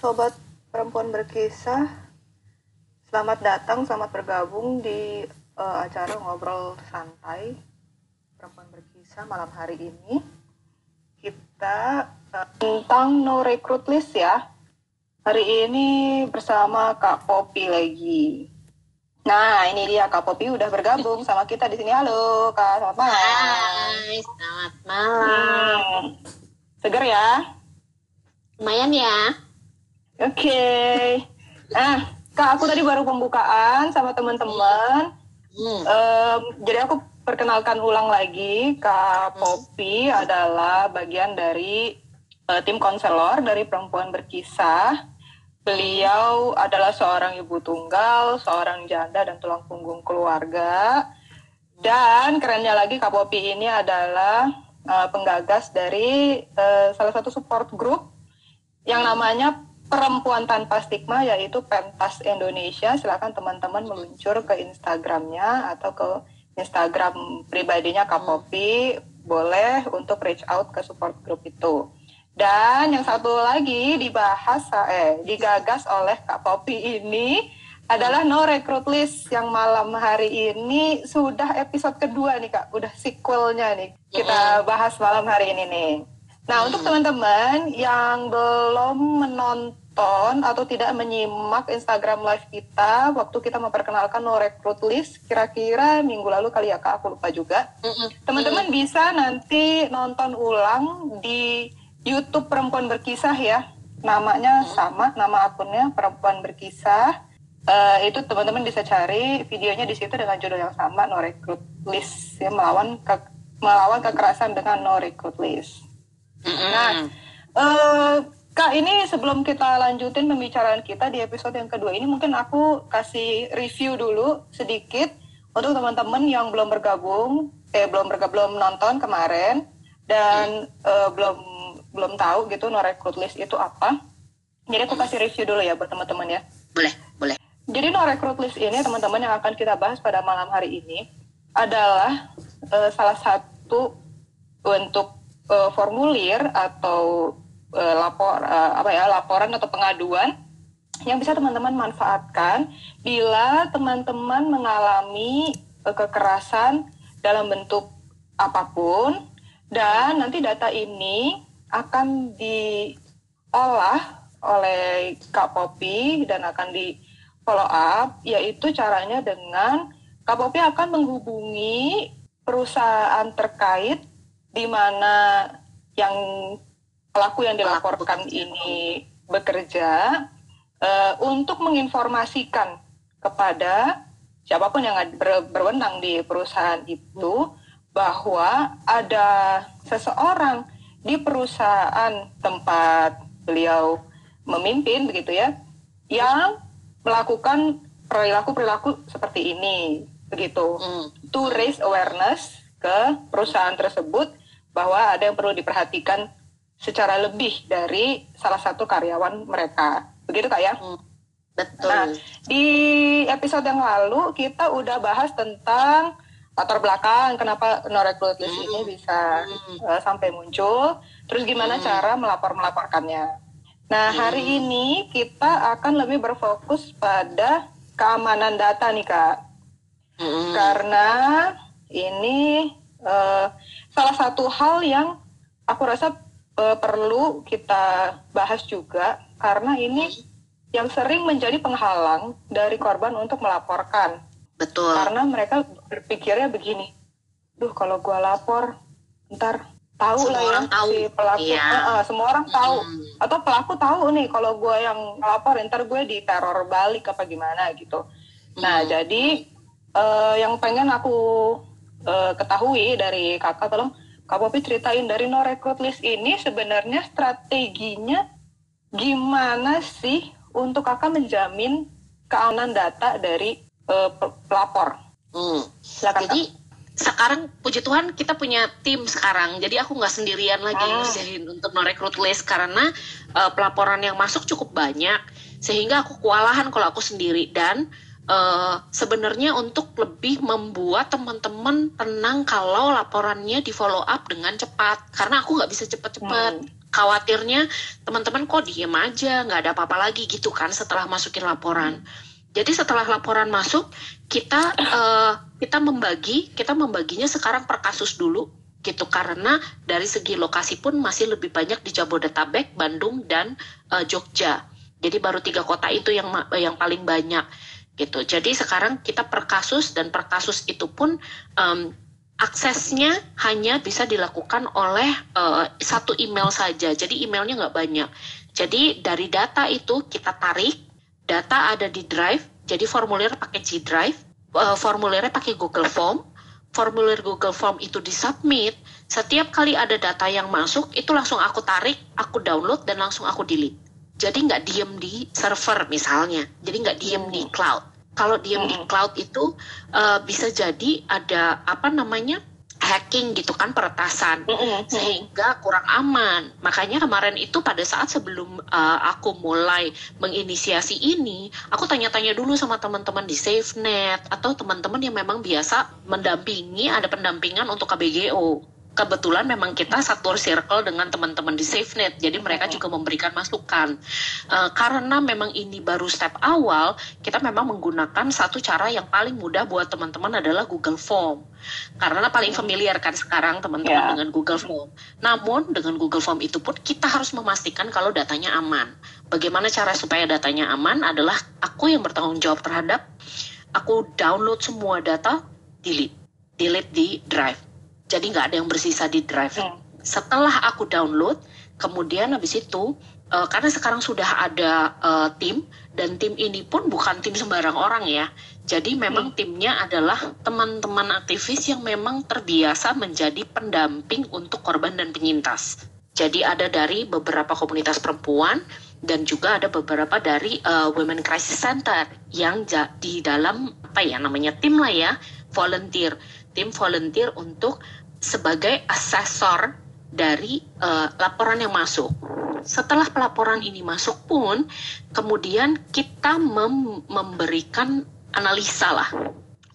sobat perempuan berkisah. Selamat datang, selamat bergabung di uh, acara ngobrol santai perempuan berkisah malam hari ini. Kita uh, tentang no recruit list ya. Hari ini bersama Kak Popi lagi. Nah, ini dia Kak Popi udah bergabung sama kita di sini. Halo, Kak. Selamat malam. Hai, selamat malam. Hmm, seger ya? Lumayan ya. Oke. Nah, Kak, aku tadi baru pembukaan sama teman-teman. Hmm. Em, jadi aku perkenalkan ulang lagi, Kak Popi adalah bagian dari eh, tim konselor dari perempuan berkisah. Beliau adalah seorang ibu tunggal, seorang janda dan tulang punggung keluarga. Dan kerennya lagi Kak Popi ini adalah eh, penggagas dari eh, salah satu support group yang namanya Perempuan Tanpa Stigma yaitu Pentas Indonesia. Silakan teman-teman meluncur ke Instagramnya atau ke Instagram pribadinya Kak Popi boleh untuk reach out ke support group itu. Dan yang satu lagi dibahas eh digagas oleh Kak Popi ini adalah no recruit list yang malam hari ini sudah episode kedua nih Kak, udah sequelnya nih kita bahas malam hari ini nih. Nah untuk teman-teman yang belum menonton atau tidak menyimak Instagram live kita waktu kita memperkenalkan no recruit list kira-kira minggu lalu kali ya Kak, aku lupa juga. Teman-teman bisa nanti nonton ulang di YouTube Perempuan Berkisah ya. Namanya sama, nama akunnya Perempuan Berkisah. Eh, itu teman-teman bisa cari videonya di situ dengan judul yang sama, No Recruit List ya melawan ke- melawan kekerasan dengan No Recruit List. Nah, eh, Kak, ini sebelum kita lanjutin pembicaraan kita di episode yang kedua ini, mungkin aku kasih review dulu sedikit untuk teman-teman yang belum bergabung, eh belum bergabung, belum nonton kemarin dan eh, belum belum tahu gitu no recruit list itu apa. Jadi aku kasih review dulu ya buat teman-teman ya. boleh, boleh. Jadi no recruit list ini teman-teman yang akan kita bahas pada malam hari ini adalah eh, salah satu untuk eh, formulir atau eh, lapor eh, apa ya laporan atau pengaduan yang bisa teman-teman manfaatkan bila teman-teman mengalami eh, kekerasan dalam bentuk apa pun dan nanti data ini akan diolah oleh Kak Popi dan akan di follow up yaitu caranya dengan Kak Popi akan menghubungi perusahaan terkait di mana yang pelaku yang dilaporkan ini bekerja eh, untuk menginformasikan kepada siapa pun yang ber- berwenang di perusahaan itu bahwa ada seseorang di perusahaan tempat beliau memimpin begitu ya yang melakukan perilaku-perilaku seperti ini begitu Mm. to raise awareness ke perusahaan tersebut bahwa ada yang perlu diperhatikan secara lebih dari salah satu karyawan mereka begitu kak ya Mm. Betul. Nah, di episode yang lalu kita udah bahas tentang latar belakang kenapa no recruit list Hmm. ini bisa uh, sampai muncul, terus gimana Hmm. cara melapor melaporkannya. Nah, hari Hmm. ini kita akan lebih berfokus pada keamanan data nih kak, Mm-mm. karena ini uh, salah satu hal yang aku rasa uh, perlu kita bahas juga karena ini yang sering menjadi penghalang dari korban untuk melaporkan Betul. karena mereka berpikirnya begini, duh kalau gua lapor ntar tahu Semua lah ya orang tahu. si pelaku, Iya. Eh, semua orang tahu Mm. atau pelaku tahu nih kalau gua yang lapor ntar gue diteror balik apa gimana gitu. Nah Mm. jadi eh, yang pengen aku eh, ketahui dari kakak tolong Kak Popi ceritain dari no recruit list ini sebenarnya strateginya gimana sih untuk kakak menjamin keamanan data dari pe- pelapor? Mm. Silakan Jadi sekarang puji Tuhan kita punya tim sekarang. Jadi aku nggak sendirian lagi Ah. ngerjain untuk no recruit list karena uh, pelaporan yang masuk cukup banyak sehingga aku kewalahan kalau aku sendiri dan uh, sebenarnya untuk lebih membuat teman-teman tenang kalau laporannya di follow up dengan cepat karena aku nggak bisa cepat-cepat. Hmm. khawatirnya teman-teman kok diem aja nggak ada apa-apa lagi gitu kan setelah masukin laporan jadi setelah laporan masuk kita uh, kita membagi kita membaginya sekarang per kasus dulu gitu karena dari segi lokasi pun masih lebih banyak di Jabodetabek, Bandung dan uh, Jogja. Jadi baru tiga kota itu yang yang paling banyak gitu. Jadi sekarang kita per kasus dan per kasus itu pun um, aksesnya hanya bisa dilakukan oleh uh, satu email saja. Jadi emailnya nggak banyak. Jadi dari data itu kita tarik, data ada di Drive. Jadi formulir pakai G Drive, uh, formulirnya pakai Google Form. Formulir Google Form itu disubmit. Setiap kali ada data yang masuk, itu langsung aku tarik, aku download dan langsung aku delete. Jadi nggak diem di server misalnya. Jadi nggak diem di hmm. cloud kalau diem di cloud itu uh, bisa jadi ada apa namanya hacking gitu kan peretasan. Sehingga kurang aman. Makanya kemarin itu pada saat sebelum uh, aku mulai menginisiasi ini aku tanya-tanya dulu sama teman-teman di SafeNet atau teman-teman yang memang biasa mendampingi ada pendampingan untuk KBGO kebetulan memang kita satu circle dengan teman-teman di SafeNet, jadi mereka juga memberikan masukan. Uh, karena memang ini baru step awal, kita memang menggunakan satu cara yang paling mudah buat teman-teman adalah Google Form. Karena paling familiar kan sekarang teman-teman yeah. dengan Google Form. Namun dengan Google Form itu pun kita harus memastikan kalau datanya aman. Bagaimana cara supaya datanya aman adalah aku yang bertanggung jawab terhadap aku download semua data, delete, delete di Drive jadi nggak ada yang bersisa di drive. Hmm. Setelah aku download, kemudian habis itu uh, karena sekarang sudah ada uh, tim dan tim ini pun bukan tim sembarang orang ya. Jadi memang hmm. timnya adalah teman-teman aktivis yang memang terbiasa menjadi pendamping untuk korban dan penyintas. Jadi ada dari beberapa komunitas perempuan dan juga ada beberapa dari uh, Women Crisis Center yang di dalam apa ya namanya tim lah ya volunteer tim volunteer untuk sebagai asesor dari uh, laporan yang masuk. Setelah pelaporan ini masuk pun, kemudian kita mem memberikan analisa lah,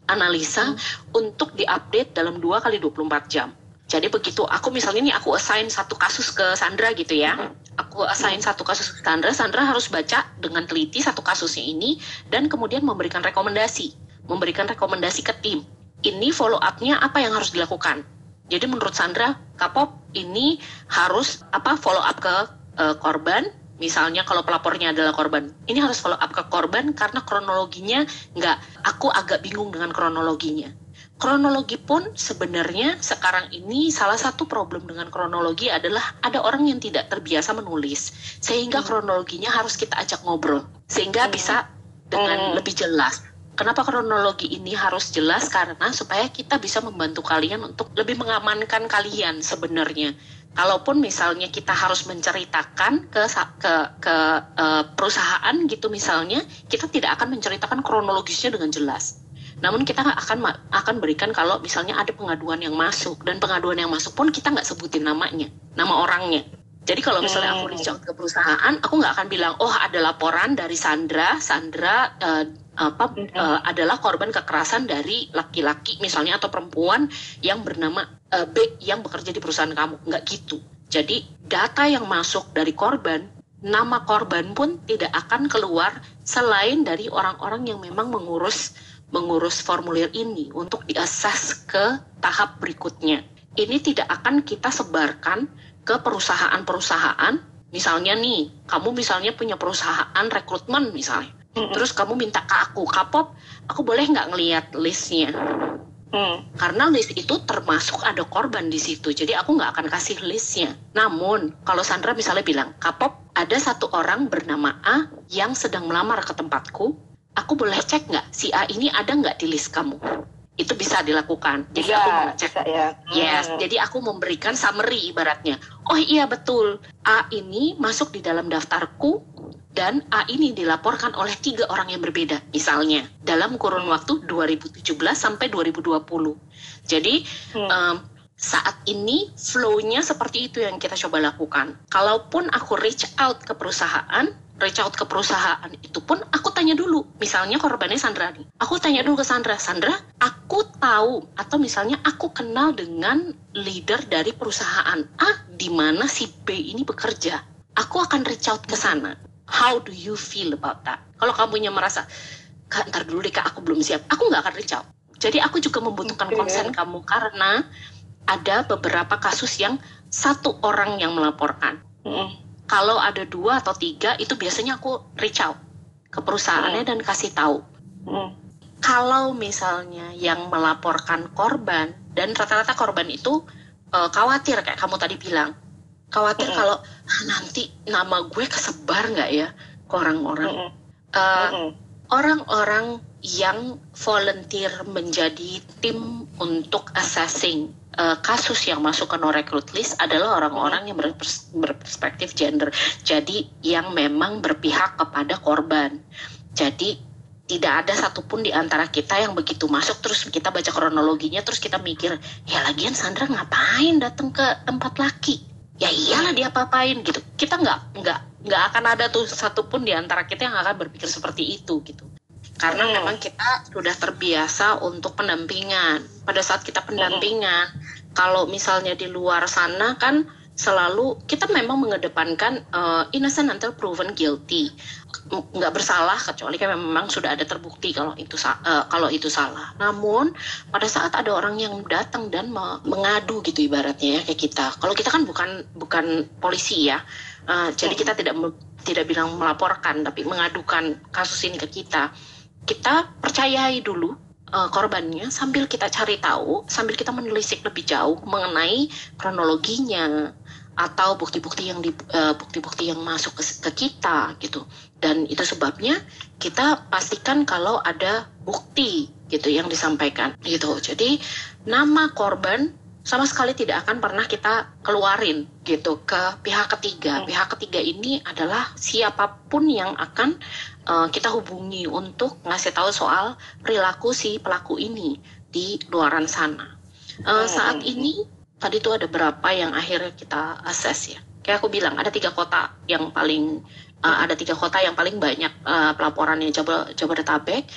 analisa hmm. untuk diupdate dalam 2 kali 24 jam. Jadi begitu aku misalnya ini aku assign satu kasus ke Sandra gitu ya. Aku assign satu kasus ke Sandra, Sandra harus baca dengan teliti satu kasusnya ini dan kemudian memberikan rekomendasi, memberikan rekomendasi ke tim. Ini follow up-nya apa yang harus dilakukan jadi menurut Sandra, Kapop ini harus apa follow up ke uh, korban. Misalnya kalau pelapornya adalah korban, ini harus follow up ke korban karena kronologinya nggak. Aku agak bingung dengan kronologinya. Kronologi pun sebenarnya sekarang ini salah satu problem dengan kronologi adalah ada orang yang tidak terbiasa menulis sehingga hmm. kronologinya harus kita ajak ngobrol sehingga hmm. bisa dengan hmm. lebih jelas Kenapa kronologi ini harus jelas? Karena supaya kita bisa membantu kalian untuk lebih mengamankan kalian sebenarnya. Kalaupun misalnya kita harus menceritakan ke ke ke uh, perusahaan gitu misalnya, kita tidak akan menceritakan kronologisnya dengan jelas. Namun kita akan akan berikan kalau misalnya ada pengaduan yang masuk dan pengaduan yang masuk pun kita nggak sebutin namanya, nama orangnya. Jadi kalau misalnya aku hmm. reach out ke perusahaan, aku nggak akan bilang, oh ada laporan dari Sandra, Sandra uh, apa uh, adalah korban kekerasan dari laki-laki misalnya atau perempuan yang bernama uh, B yang bekerja di perusahaan kamu, nggak gitu. Jadi data yang masuk dari korban, nama korban pun tidak akan keluar selain dari orang-orang yang memang mengurus mengurus formulir ini untuk diakses ke tahap berikutnya. Ini tidak akan kita sebarkan ke perusahaan-perusahaan misalnya nih kamu misalnya punya perusahaan rekrutmen misalnya mm terus kamu minta ke aku kapop aku boleh nggak ngelihat listnya mm. karena list itu termasuk ada korban di situ jadi aku nggak akan kasih listnya namun kalau Sandra misalnya bilang kapop ada satu orang bernama A yang sedang melamar ke tempatku aku boleh cek nggak si A ini ada nggak di list kamu itu bisa dilakukan. Jadi aku mengecek. Bisa, ya. Yes, hmm. jadi aku memberikan summary ibaratnya. Oh iya betul, A ini masuk di dalam daftarku dan A ini dilaporkan oleh tiga orang yang berbeda, misalnya dalam kurun waktu 2017 sampai 2020. Jadi hmm. um, saat ini flow-nya seperti itu yang kita coba lakukan. Kalaupun aku reach out ke perusahaan, reach out ke perusahaan itu pun aku tanya dulu misalnya korbannya Sandra nih aku tanya dulu ke Sandra Sandra aku tahu atau misalnya aku kenal dengan leader dari perusahaan A di mana si B ini bekerja, aku akan reach out ke sana. How do you feel about that? Kalau kamunya merasa, kak ntar dulu deh kak aku belum siap, aku nggak akan reach out. Jadi aku juga membutuhkan Oke. konsen kamu karena ada beberapa kasus yang satu orang yang melaporkan. Mm-mm. Kalau ada dua atau tiga itu biasanya aku reach out ke perusahaannya dan kasih tahu Mm. kalau misalnya yang melaporkan korban dan rata-rata korban itu eh, khawatir kayak kamu tadi bilang khawatir Mm-mm. kalau "Ah, nanti nama gue kesebar nggak ya ke orang-orang Mm-mm. Eh, Mm-mm. orang-orang yang volunteer menjadi tim untuk assessing eh, kasus yang masuk ke no recruit list adalah orang-orang yang berpers- berperspektif gender. Jadi yang memang berpihak kepada korban. Jadi tidak ada satupun di antara kita yang begitu masuk terus kita baca kronologinya terus kita mikir ya lagian Sandra ngapain datang ke tempat laki ya iyalah dia apain gitu. Kita nggak nggak nggak akan ada tuh satupun di antara kita yang akan berpikir seperti itu gitu. Karena Hmm. memang kita sudah terbiasa untuk pendampingan. Pada saat kita pendampingan kalau misalnya di luar sana kan selalu kita memang mengedepankan uh, innocent until proven guilty. Nggak bersalah kecuali kan memang sudah ada terbukti kalau itu uh, kalau itu salah. Namun pada saat ada orang yang datang dan me- mengadu gitu ibaratnya ya kayak kita. Kalau kita kan bukan bukan polisi ya. Uh, jadi kita tidak tidak bilang melaporkan tapi mengadukan kasus ini ke kita. Kita percayai dulu uh, korbannya sambil kita cari tahu sambil kita menelisik lebih jauh mengenai kronologinya atau bukti-bukti yang di uh, bukti-bukti yang masuk ke, ke kita gitu dan itu sebabnya kita pastikan kalau ada bukti gitu yang disampaikan gitu jadi nama korban sama sekali tidak akan pernah kita keluarin gitu ke pihak ketiga. Hmm. Pihak ketiga ini adalah siapa pun yang akan uh, kita hubungi untuk ngasih tahu soal perilaku si pelaku ini di luaran sana. Uh, Hmm. saat ini tadi tuh ada berapa yang akhirnya kita assess ya. Kayak aku bilang ada tiga kota yang paling uh, ada tiga kota yang paling banyak uh, pelaporannya Jabodetabek,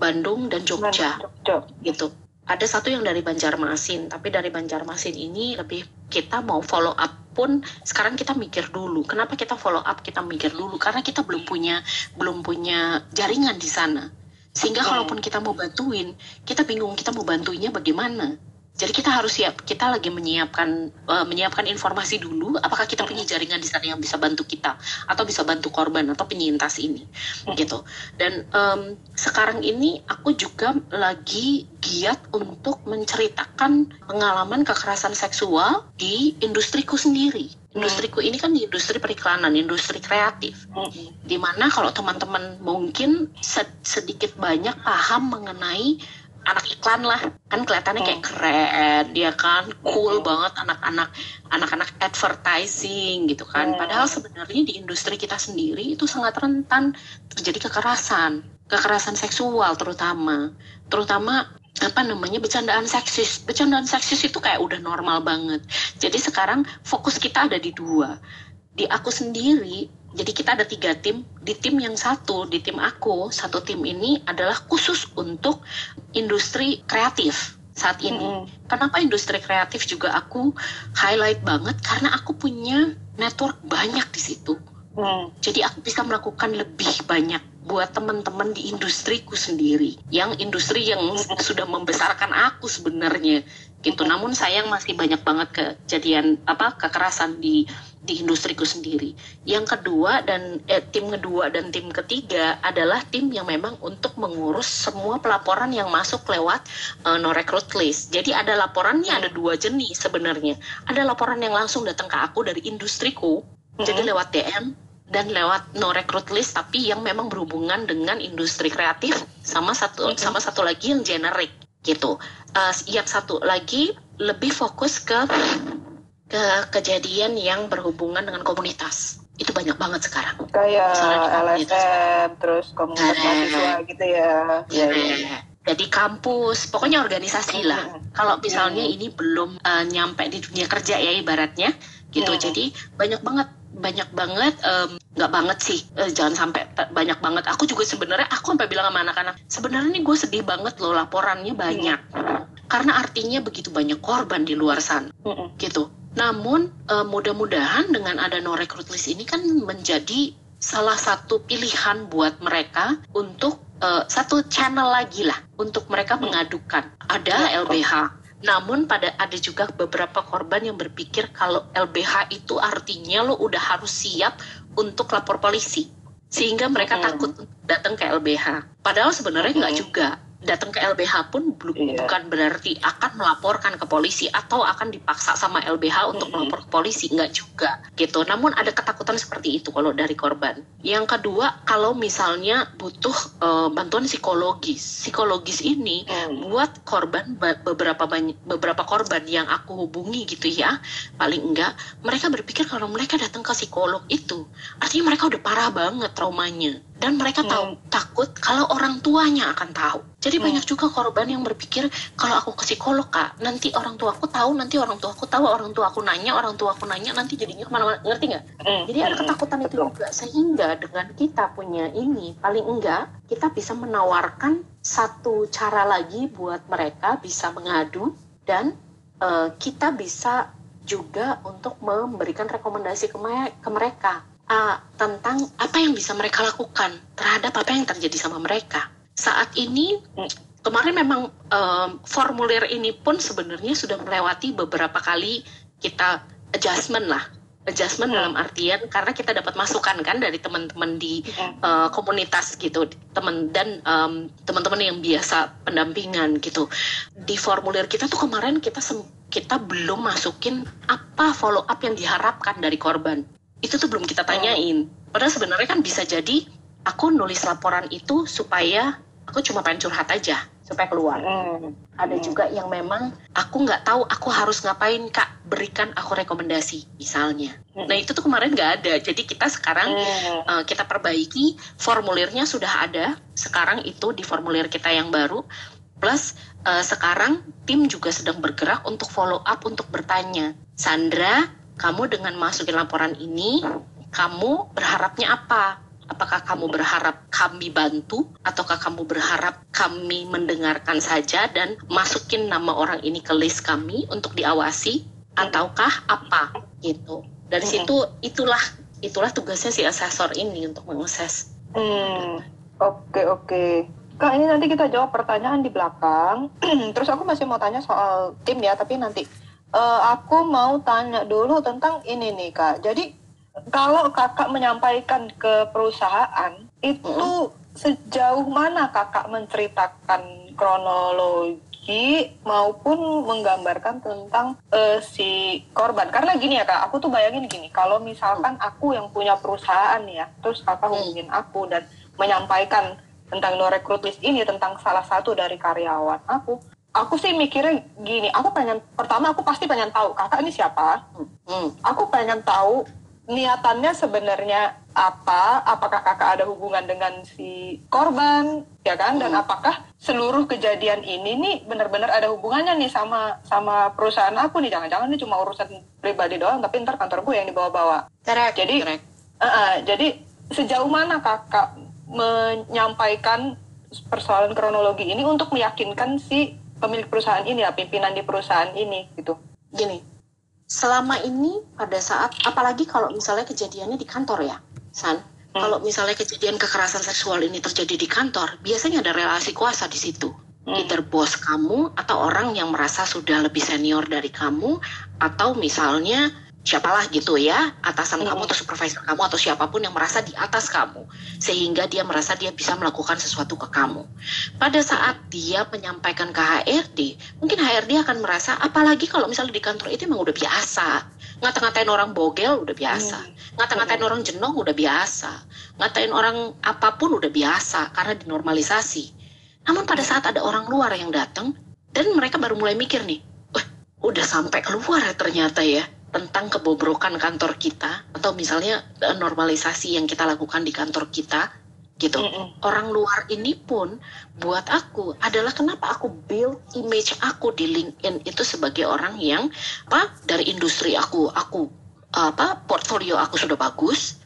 Bandung dan Jogja Jogja. gitu. Ada satu yang dari Banjarmasin, tapi dari Banjarmasin ini lebih kita mau follow up pun sekarang kita mikir dulu. Kenapa kita follow up? Kita mikir dulu karena kita belum punya belum punya jaringan di sana. Sehingga kalaupun kita mau bantuin, kita bingung kita mau bantuinya bagaimana. Jadi kita harus siap. Kita lagi menyiapkan eh, menyiapkan informasi dulu. Apakah kita punya jaringan di sana yang bisa bantu kita atau bisa bantu korban atau penyintas ini, Hmm. gitu. Dan em, sekarang ini aku juga lagi giat untuk menceritakan pengalaman kekerasan seksual di industriku sendiri. Industriku ini kan di industri periklanan, industri kreatif di mana kalau teman-teman mungkin sed- sedikit banyak paham mengenai anak iklan lah. Kan kelihatannya kayak keren dia kan? Cool banget anak-anak anak-anak advertising gitu kan. Hmm. padahal sebenarnya di industri kita sendiri itu sangat rentan terjadi kekerasan kekerasan seksual terutama. Terutama apa namanya bercandaan seksis. Bercandaan seksis itu kayak udah normal banget. Jadi sekarang fokus kita ada di dua. Di aku sendiri jadi kita ada tiga tim. Di tim yang satu di tim aku satu tim ini adalah khusus untuk industri kreatif saat ini. Mm-mm. kenapa industri kreatif juga aku highlight banget? Karena aku punya network banyak di situ. Mm. jadi aku bisa melakukan lebih banyak buat teman-teman di industriku sendiri. Yang industri yang sudah membesarkan aku sebenarnya. Gitu. Namun sayang masih banyak banget kejadian apa kekerasan di di industriku sendiri yang kedua dan eh, tim kedua dan tim ketiga adalah tim yang memang untuk mengurus semua pelaporan yang masuk lewat eh, no recruit list jadi ada laporannya ada dua jenis sebenarnya ada laporan yang langsung datang ke aku dari industriku jadi Mm-mm. lewat DM dan lewat no recruit list tapi yang memang berhubungan dengan industri kreatif sama satu Mhm. sama satu lagi yang generik gitu. Eh, yang satu lagi lebih fokus ke ke kejadian yang berhubungan dengan komunitas. Itu banyak banget sekarang. kayak. LSM terus komunitas Eh. mahasiswa gitu ya. Ya, Jadi kampus, pokoknya organisasi lah. Kalau misalnya ini belum eh, nyampe di dunia kerja ya ibaratnya gitu. Mhm. Jadi banyak banget banyak banget nggak banget sih eh, jangan sampai banyak banget aku juga sebenarnya aku sampai bilang sama anak-anak sebenarnya nih gue sedih banget loh laporannya banyak karena artinya begitu banyak korban di luar sana Mm-mm. gitu. Namun eh, mudah-mudahan dengan ada no recruit list ini kan menjadi salah satu pilihan buat mereka untuk eh, satu channel lagi lah untuk mereka Hmm. mengadukan. Ada Ya. LBH. Namun pada ada juga beberapa korban yang berpikir kalau LBH itu artinya lo udah harus siap untuk lapor polisi. Sehingga mereka Hmm. takut datang ke LBH. Padahal sebenarnya nggak Hmm. juga. Datang ke LBH pun belum Iya. bukan berarti akan melaporkan ke polisi atau akan dipaksa sama LBH untuk melapor ke polisi nggak juga gitu. Namun ada ketakutan seperti itu kalau dari korban. Yang kedua kalau misalnya butuh eh, bantuan psikologis. Psikologis ini Mm. buat korban ba- beberapa banyak beberapa korban yang aku hubungi gitu ya paling enggak mereka berpikir kalau mereka datang ke psikolog itu artinya mereka udah parah banget traumanya. Dan mereka tahu takut kalau orang tuanya akan tahu jadi Hmm. banyak juga korban yang berpikir kalau aku ke psikolog kak nanti orang tua aku tahu nanti orang tua aku tahu orang tua aku nanya orang tua aku nanya nanti jadinya ke mana-mana ngerti nggak Mm. jadi ada Mm. ketakutan itu juga sehingga dengan kita punya ini paling enggak kita bisa menawarkan satu cara lagi buat mereka bisa mengadu dan eh, kita bisa juga untuk memberikan rekomendasi ke, me- ke mereka ah, tentang apa yang bisa mereka lakukan terhadap apa yang terjadi sama mereka saat ini kemarin memang em, formulir ini pun sebenarnya sudah melewati beberapa kali kita adjustment lah. Adjustment Hmm. dalam artian karena kita dapat masukan kan dari teman-teman di eh, komunitas gitu. Teman dan em, teman-teman yang biasa pendampingan gitu. Di formulir kita tuh kemarin kita sem- kita belum masukin apa follow up yang diharapkan dari korban. Itu tuh belum kita tanyain. Padahal sebenarnya kan bisa jadi aku nulis laporan itu supaya aku cuma pengen curhat aja supaya keluar Mm. ada Hmm. juga yang memang aku nggak tahu aku harus ngapain kak berikan aku rekomendasi misalnya Hmm. nah itu tuh kemarin nggak ada jadi kita sekarang Mm. uh, kita perbaiki formulirnya sudah ada sekarang itu di formulir kita yang baru plus uh, sekarang tim juga sedang bergerak untuk follow up untuk bertanya Sandra kamu dengan masukin laporan ini kamu berharapnya apa apakah kamu berharap kami bantu ataukah kamu berharap kami mendengarkan saja dan masukin nama orang ini ke list kami untuk diawasi ataukah apa gitu dari Mm-mm. situ itulah itulah tugasnya si asesor ini untuk mengakses Hmm, oke oke. Kak, ini nanti kita jawab pertanyaan di belakang. Terus aku masih mau tanya soal tim ya, tapi nanti Eh, aku mau tanya dulu tentang ini nih kak. Jadi kalau kakak menyampaikan ke perusahaan itu sejauh mana kakak menceritakan kronologi maupun menggambarkan tentang eh, si korban? Karena gini ya kak, aku tuh bayangin gini, kalau misalkan aku yang punya perusahaan ya, terus kakak Hmm. hubungin aku dan menyampaikan tentang no recruit list ini tentang salah satu dari karyawan aku, aku sih mikirnya gini, aku pengen pertama aku pasti pengen tahu kakak ini siapa, Hmm. aku pengen tahu niatannya sebenarnya apa, apakah kakak ada hubungan dengan si korban, ya kan, dan Hmm. apakah seluruh kejadian ini nih benar-benar ada hubungannya nih sama sama perusahaan aku nih, jangan-jangan ini cuma urusan pribadi doang, tapi ntar kantor gue yang dibawa-bawa. Jadi- Correct. Eh, eh, jadi sejauh mana kakak menyampaikan persoalan kronologi ini untuk meyakinkan si pemilik perusahaan ini ya pimpinan di perusahaan ini gitu. gini selama ini pada saat apalagi kalau misalnya kejadiannya di kantor ya San Hmm. kalau misalnya kejadian kekerasan seksual ini terjadi di kantor biasanya ada relasi kuasa di situ Hmm. either bos kamu atau orang yang merasa sudah lebih senior dari kamu atau misalnya siapalah gitu ya atasan Hmm. kamu atau supervisor kamu atau siapa pun yang merasa di atas kamu sehingga dia merasa dia bisa melakukan sesuatu ke kamu. Pada saat dia menyampaikan ke HRD mungkin HRD akan merasa apalagi kalau misalnya di kantor itu emang udah biasa. Ngata-ngatain orang bogel udah biasa. Hmm. ngata-ngatain orang jenong udah biasa. Ngatain orang apa pun udah biasa karena dinormalisasi. Namun pada saat ada orang luar yang datang dan mereka baru mulai mikir nih wah udah sampai keluar ya ternyata ya tentang kebobrokan kantor kita atau misalnya eh, normalisasi yang kita lakukan di kantor kita gitu. Mm-mm. orang luar ini pun buat aku adalah kenapa aku build image aku di LinkedIn itu sebagai orang yang apa dari industri aku aku apa portfolio aku sudah bagus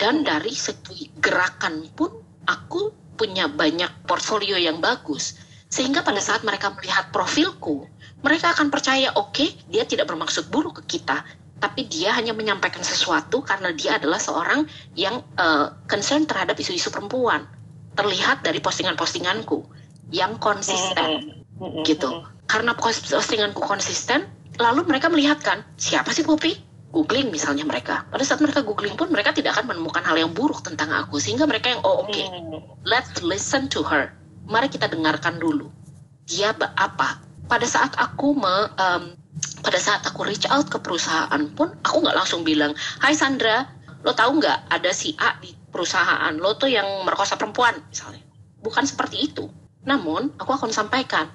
dan dari segi gerakan pun aku punya banyak portfolio yang bagus. Sehingga pada saat mereka melihat profilku, mereka akan percaya, oke, okay, dia tidak bermaksud buruk ke kita, tapi dia hanya menyampaikan sesuatu karena dia adalah seorang yang uh, concern terhadap isu-isu perempuan. Terlihat dari postingan-postinganku yang konsisten, gitu. Karena postinganku konsisten, lalu mereka melihatkan siapa sih Poppy? Googling misalnya mereka. Pada saat mereka googling pun mereka tidak akan menemukan hal yang buruk tentang aku, sehingga mereka yang oh oke, okay, let's listen to her mari kita dengarkan dulu dia apa pada saat aku me, um, pada saat aku reach out ke perusahaan pun aku nggak langsung bilang Hai Sandra lo tahu nggak ada si A di perusahaan lo tuh yang merkosa perempuan? misalnya. Bukan seperti itu. Namun aku akan sampaikan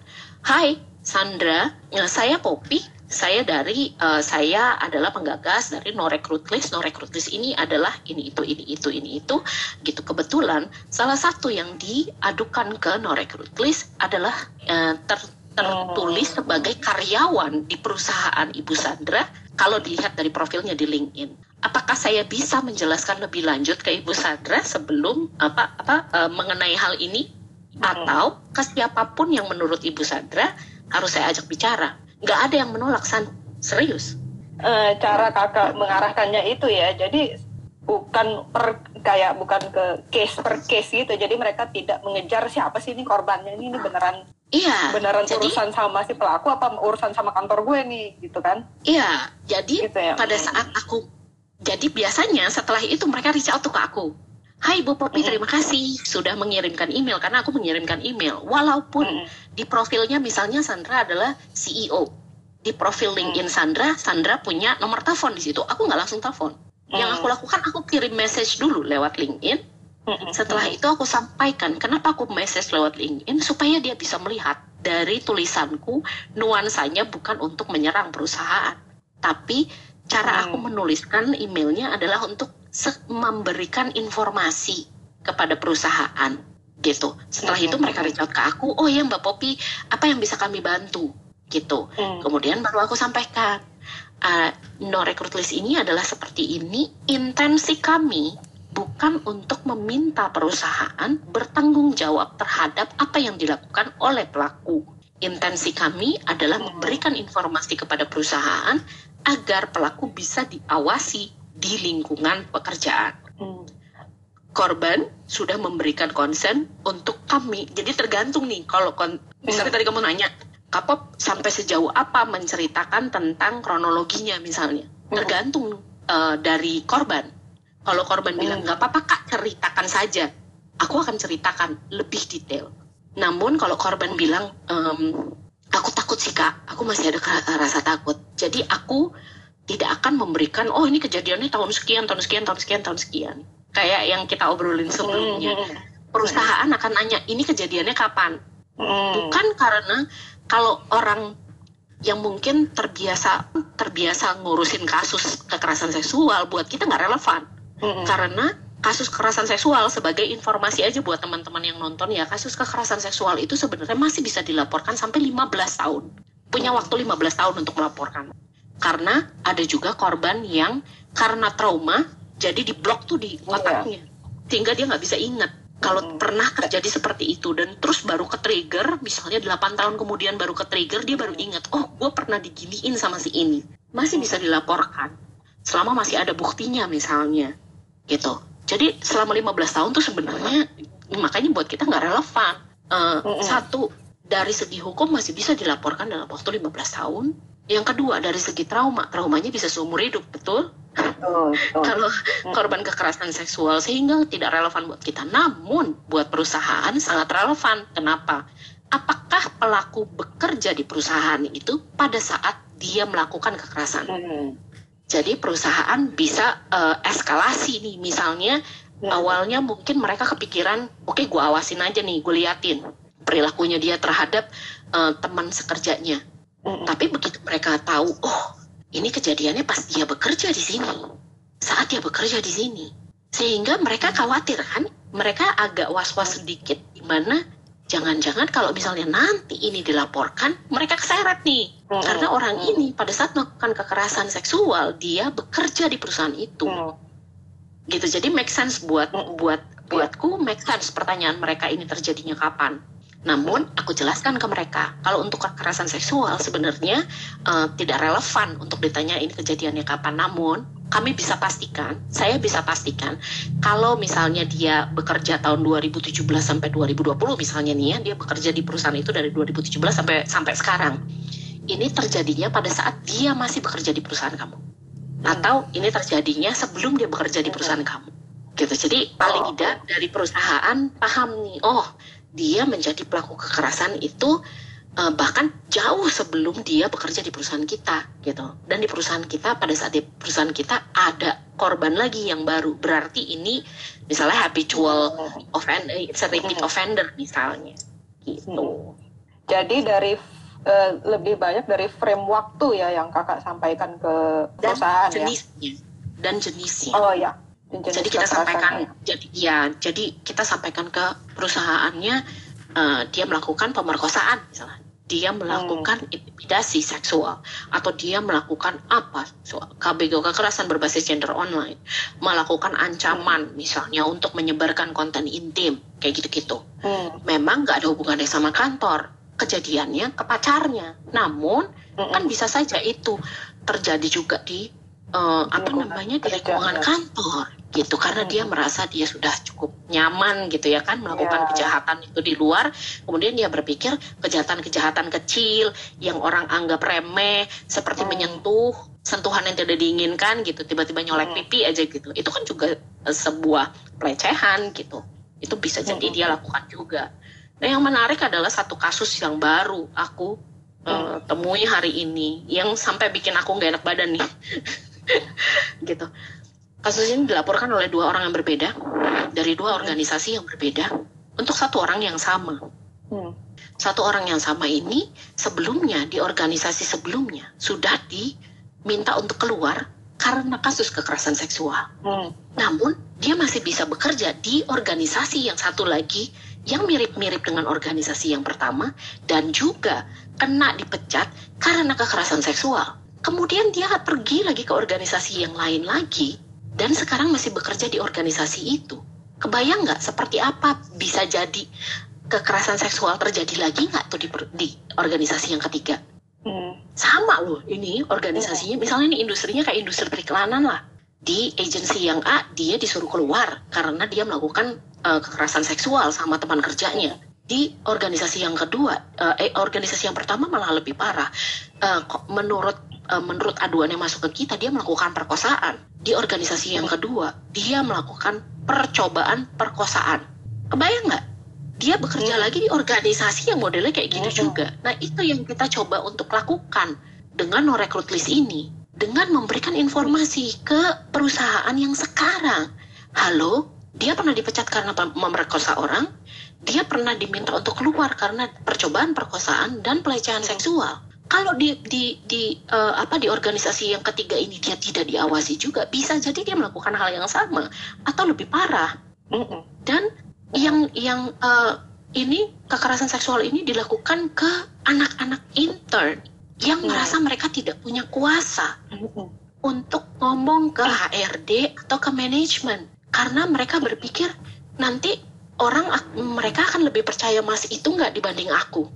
Hai Sandra saya Poppy. Saya dari uh, saya adalah penggagas dari no recruit list. No recruit list ini adalah ini itu ini itu ini itu. Gitu. Kebetulan salah satu yang diadukan ke no recruit list adalah uh, ter, tertulis sebagai karyawan di perusahaan Ibu Sandra kalau dilihat dari profilnya di LinkedIn. Apakah saya bisa menjelaskan lebih lanjut ke Ibu Sandra sebelum apa apa uh, mengenai hal ini? Atau ke siapa pun yang menurut Ibu Sandra harus saya ajak bicara? Nggak ada yang menolak san. Serius. Uh, cara kakak mengarahkannya itu ya jadi bukan per kayak bukan ke case per case gitu. Jadi mereka tidak mengejar siapa sih ini korbannya ini, ini beneran Iya. Beneran jadi, urusan sama si pelaku apa urusan sama kantor gue nih gitu kan? Iya. Jadi gitu ya. pada saat aku jadi biasanya setelah itu mereka reach out ke aku. Hai Bu Popi, mm terima kasih sudah mengirimkan email karena aku mengirimkan email. Walaupun mm di profilnya misalnya Sandra adalah CEO. Di profil LinkedIn Sandra, Sandra punya nomor telepon di situ. Aku nggak langsung telepon. Mm. Yang aku lakukan aku kirim message dulu lewat LinkedIn. Setelah itu aku sampaikan kenapa aku message lewat LinkedIn supaya dia bisa melihat dari tulisanku nuansanya bukan untuk menyerang perusahaan, tapi cara aku menuliskan emailnya adalah untuk memberikan informasi kepada perusahaan gitu. Setelah itu mereka reach out ke aku, oh ya Mbak Popi, apa yang bisa kami bantu gitu. Hmm. Kemudian baru aku sampaikan, uh, no recruit list ini adalah seperti ini. Intensi kami bukan untuk meminta perusahaan bertanggung jawab terhadap apa yang dilakukan oleh pelaku. Intensi kami adalah memberikan informasi kepada perusahaan agar pelaku bisa diawasi di lingkungan pekerjaan. Hmm. Korban sudah memberikan konsen untuk kami. Jadi tergantung nih kalau kon misalnya tadi kamu nanya, Kapop sampai sejauh apa menceritakan tentang kronologinya misalnya. Hmm. Tergantung uh, dari korban. Kalau korban hmm. bilang nggak apa-apa kak ceritakan saja, aku akan ceritakan lebih detail. Namun kalau korban bilang um, aku takut sih kak, aku masih ada rasa takut. Jadi aku tidak akan memberikan oh ini kejadiannya tahun sekian tahun sekian tahun sekian tahun sekian kayak yang kita obrolin sebelumnya hmm. perusahaan akan nanya ini kejadiannya kapan hmm. bukan karena kalau orang yang mungkin terbiasa terbiasa ngurusin kasus kekerasan seksual buat kita nggak relevan karena kasus kekerasan seksual sebagai informasi aja buat teman-teman yang nonton ya kasus kekerasan seksual itu sebenarnya masih bisa dilaporkan sampai 15 tahun. Punya waktu 15 tahun untuk melaporkan. Karena ada juga korban yang karena trauma jadi diblok tuh di iya. otaknya sehingga dia nggak bisa ingat kalau hmm. pernah terjadi seperti itu. Dan terus baru ke trigger misalnya 8 tahun kemudian baru ke trigger dia baru ingat oh gue pernah diginiin sama si ini. Masih bisa dilaporkan selama masih ada buktinya misalnya gitu jadi selama 15 tahun tuh sebenarnya makanya buat kita nggak relevan uh, hmm. satu dari segi hukum masih bisa dilaporkan dalam waktu 15 tahun yang kedua dari segi trauma, traumanya bisa seumur hidup, betul? Oh, oh. Kalau korban kekerasan seksual sehingga tidak relevan buat kita. Namun buat perusahaan sangat relevan. Kenapa? Apakah pelaku bekerja di perusahaan itu pada saat dia melakukan kekerasan? Hmm. Jadi perusahaan bisa uh, eskalasi nih, misalnya hmm. awalnya mungkin mereka kepikiran, oke okay, gue awasin aja nih, gue liatin perilakunya dia terhadap uh, teman sekerjanya Mm. Tapi begitu mereka tahu, oh ini kejadiannya pas dia bekerja di sini, saat dia bekerja di sini, sehingga mereka khawatir kan, mereka agak was-was sedikit, di mana jangan-jangan kalau misalnya nanti ini dilaporkan, mereka keseret nih, mm. karena orang ini pada saat melakukan kekerasan seksual dia bekerja di perusahaan itu, mm. gitu. Jadi make sense buat mm. buat buatku make sense pertanyaan mereka ini terjadinya kapan Namun aku jelaskan ke mereka kalau untuk kekerasan seksual sebenarnya uh, tidak relevan untuk ditanya ini kejadiannya kapan. Namun kami bisa pastikan, saya bisa pastikan kalau misalnya dia bekerja tahun 2017 sampai 2020 misalnya nih ya, dia bekerja di perusahaan itu dari 2017 sampai sampai sekarang. Ini terjadinya pada saat dia masih bekerja di perusahaan kamu. Atau ini terjadinya sebelum dia bekerja di perusahaan kamu. Gitu. Jadi paling tidak dari perusahaan paham nih, oh dia menjadi pelaku kekerasan itu uh, bahkan jauh sebelum dia bekerja di perusahaan kita gitu dan di perusahaan kita pada saat di perusahaan kita ada korban lagi yang baru berarti ini misalnya habitual offender it's a repeat hmm. offender misalnya gitu hmm. jadi dari uh, lebih banyak dari frame waktu ya yang kakak sampaikan ke perusahaan dan jenisnya ya? dan jenisnya oh ya jadi kita sampaikan jadi ya jadi kita sampaikan ke perusahaannya uh, dia melakukan pemerkosaan misalnya dia melakukan hmm. intimidasi seksual atau dia melakukan apa soal KBG kekerasan berbasis gender online melakukan ancaman hmm. misalnya untuk menyebarkan konten intim kayak gitu-gitu hmm. memang nggak ada hubungannya sama kantor kejadiannya ke pacarnya namun hmm. kan bisa saja itu terjadi juga di uh, apa namanya di lingkungan kantor gitu karena hmm. dia merasa dia sudah cukup nyaman gitu ya kan melakukan yeah. kejahatan itu di luar kemudian dia berpikir kejahatan-kejahatan kecil yang orang anggap remeh seperti hmm. menyentuh sentuhan yang tidak diinginkan gitu tiba-tiba nyolek hmm. pipi aja gitu itu kan juga uh, sebuah pelecehan gitu itu bisa jadi hmm. dia lakukan juga nah yang menarik adalah satu kasus yang baru aku uh, temui hari ini yang sampai bikin aku nggak enak badan nih gitu Kasus ini dilaporkan oleh dua orang yang berbeda dari dua organisasi yang berbeda untuk satu orang yang sama. Hmm. Satu orang yang sama ini sebelumnya di organisasi sebelumnya sudah diminta untuk keluar karena kasus kekerasan seksual. Hmm. Namun dia masih bisa bekerja di organisasi yang satu lagi yang mirip-mirip dengan organisasi yang pertama dan juga kena dipecat karena kekerasan seksual. Kemudian dia pergi lagi ke organisasi yang lain lagi dan sekarang masih bekerja di organisasi itu. Kebayang nggak seperti apa bisa jadi kekerasan seksual terjadi lagi nggak tuh di, di organisasi yang ketiga? Hmm. Sama loh ini organisasinya, misalnya ini industrinya kayak industri periklanan lah. Di agensi yang A dia disuruh keluar karena dia melakukan uh, kekerasan seksual sama teman kerjanya. Di organisasi yang kedua, uh, eh, organisasi yang pertama malah lebih parah. Uh, menurut uh, menurut aduan yang masuk ke kita dia melakukan perkosaan. Di organisasi yang kedua dia melakukan percobaan perkosaan. Kebayang nggak? Dia bekerja hmm. lagi di organisasi yang modelnya kayak gitu hmm. juga. Nah itu yang kita coba untuk lakukan dengan no recruit list ini dengan memberikan informasi ke perusahaan yang sekarang. Halo dia pernah dipecat karena memerkosa orang dia pernah diminta untuk keluar karena percobaan perkosaan dan pelecehan seksual kalau di di di uh, apa di organisasi yang ketiga ini dia tidak diawasi juga bisa jadi dia melakukan hal yang sama atau lebih parah. Dan yang yang uh, ini kekerasan seksual ini dilakukan ke anak-anak intern yang mm. merasa mereka tidak punya kuasa untuk ngomong ke HRD atau ke manajemen karena mereka berpikir nanti orang mereka akan lebih percaya mas itu nggak dibanding aku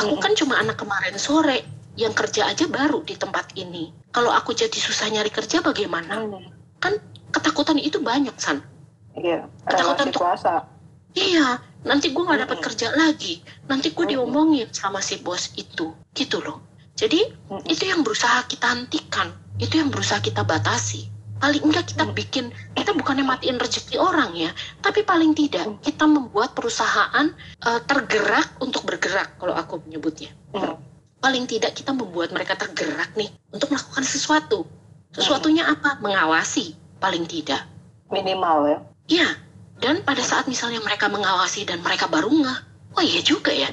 Aku kan cuma anak kemarin sore yang kerja aja baru di tempat ini. Kalau aku jadi susah nyari kerja bagaimana? Hmm. Kan ketakutan itu banyak, San. Iya, ketakutan tuh. Kuasa. Iya, nanti gue nggak dapat hmm. kerja lagi. Nanti gue hmm. diomongin sama si bos itu. Gitu loh. Jadi hmm. itu yang berusaha kita hentikan. Itu yang berusaha kita batasi paling enggak kita bikin kita bukannya matiin rezeki orang ya tapi paling tidak kita membuat perusahaan uh, tergerak untuk bergerak kalau aku menyebutnya. Hmm. paling tidak kita membuat mereka tergerak nih untuk melakukan sesuatu. Sesuatunya apa? Mengawasi paling tidak. Minimal ya. Ya dan pada saat misalnya mereka mengawasi dan mereka baru nggak oh iya juga ya.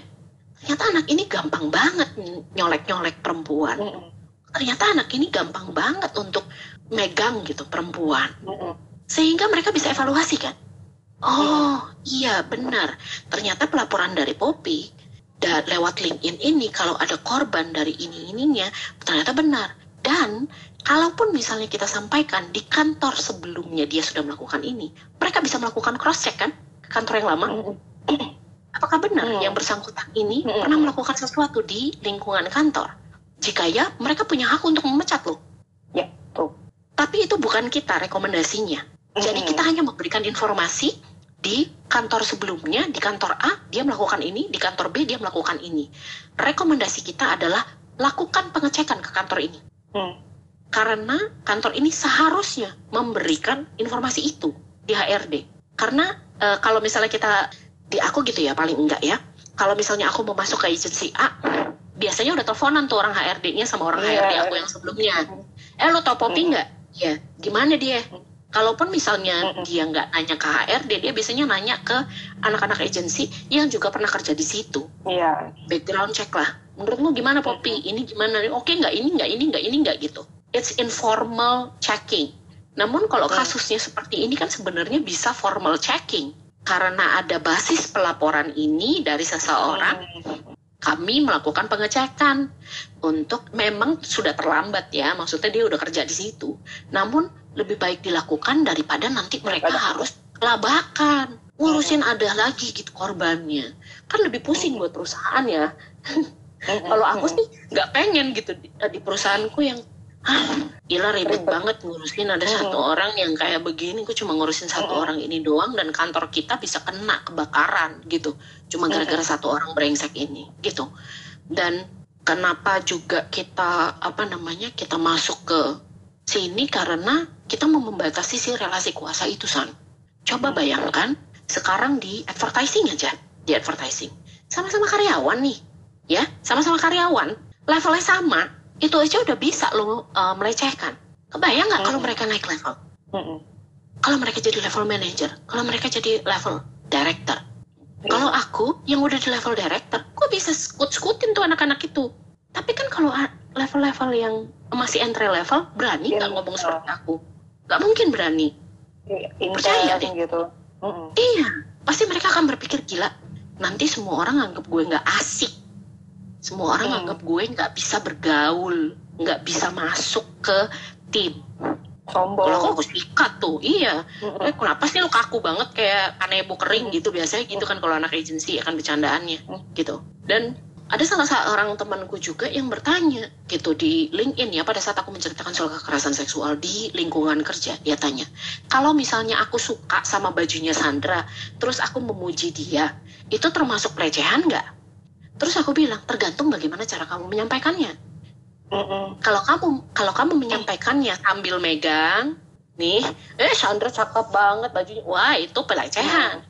Ternyata anak ini gampang banget nyolek-nyolek perempuan. Hmm. ternyata anak ini gampang banget untuk megang gitu perempuan sehingga mereka bisa evaluasi kan oh iya benar ternyata pelaporan dari Poppy dan lewat LinkedIn ini kalau ada korban dari ini ininya ternyata benar dan kalaupun misalnya kita sampaikan di kantor sebelumnya dia sudah melakukan ini mereka bisa melakukan cross check kan ke kantor yang lama Apakah benar Hmm. yang bersangkutan ini Hmm. pernah melakukan sesuatu di lingkungan kantor? Jika ya, mereka punya hak untuk memecat lo. Tapi itu bukan kita rekomendasinya. Jadi kita hanya memberikan informasi di kantor sebelumnya, di kantor A dia melakukan ini, di kantor B dia melakukan ini. Rekomendasi kita adalah lakukan pengecekan ke kantor ini. Hmm. Karena kantor ini seharusnya memberikan informasi itu di HRD. Karena eh, kalau misalnya kita di aku gitu ya paling enggak ya. Kalau misalnya aku mau masuk ke agensi A, biasanya udah teleponan tuh orang HRD-nya sama orang Iya. HRD aku yang sebelumnya. Eh lo tau Poppy nggak? Ya, gimana dia? Kalaupun misalnya dia nggak nanya ke HRD, dia biasanya nanya ke anak-anak agensi yang juga pernah kerja di situ. Iya. Background check lah. Menurut lu gimana Poppy? Ini gimana? Oke nggak? Ini nggak? Ini nggak? Ini nggak gitu. It's informal checking. Namun kalau Hmm. kasusnya seperti ini kan sebenarnya bisa formal checking. Karena ada basis pelaporan ini dari seseorang, Hmm. Kami melakukan pengecekan untuk memang sudah terlambat ya maksudnya dia udah kerja di situ. Namun lebih baik dilakukan daripada nanti mereka harus labakan ngurusin ada lagi gitu korbannya. Kan lebih pusing buat perusahaan ya. Hmm. kalau aku sih nggak pengen gitu di, di perusahaanku yang ah gila ribet banget ngurusin. Ada Hmm. satu orang yang kayak begini gue cuma ngurusin satu Hmm. orang ini doang dan kantor kita bisa kena kebakaran gitu cuma gara-gara satu orang brengsek ini gitu. Dan kenapa juga kita apa namanya kita masuk ke sini karena kita mau membatasi si relasi kuasa itu san. Coba bayangkan sekarang di advertising aja di advertising. Sama-sama karyawan nih ya. Sama-sama karyawan. Levelnya sama itu aja udah bisa lo uh, melecehkan. Kebayang nggak kalau Hmm. mereka naik level? Hmm. kalau mereka jadi level manager kalau mereka jadi level director kalau aku yang udah di level director gue bisa skut-skutin tuh anak-anak itu tapi kan kalau level-level yang masih entry level berani Iya, nggak ngomong betul. seperti aku nggak mungkin berani Iya, Percaya deh. gitu. Hmm. Iya, pasti mereka akan berpikir gila. Nanti semua orang anggap gue nggak asik. Semua orang Hmm. anggap gue nggak bisa bergaul, nggak bisa masuk ke tim. Sombong. Kalau aku sikat tuh, iya. Hmm. Eh, kenapa sih lu kaku banget kayak kanebo kering gitu biasanya gitu kan kalau anak agensi akan bercandaannya Hmm. gitu. Dan ada salah seorang temanku juga yang bertanya gitu di LinkedIn ya pada saat aku menceritakan soal kekerasan seksual di lingkungan kerja dia tanya kalau misalnya aku suka sama bajunya Sandra terus aku memuji dia itu termasuk pelecehan nggak terus aku bilang tergantung bagaimana cara kamu menyampaikannya Kalau kamu kalau kamu menyampaikannya sambil megang nih eh Sandra cakep banget bajunya. Wah itu pelecehan.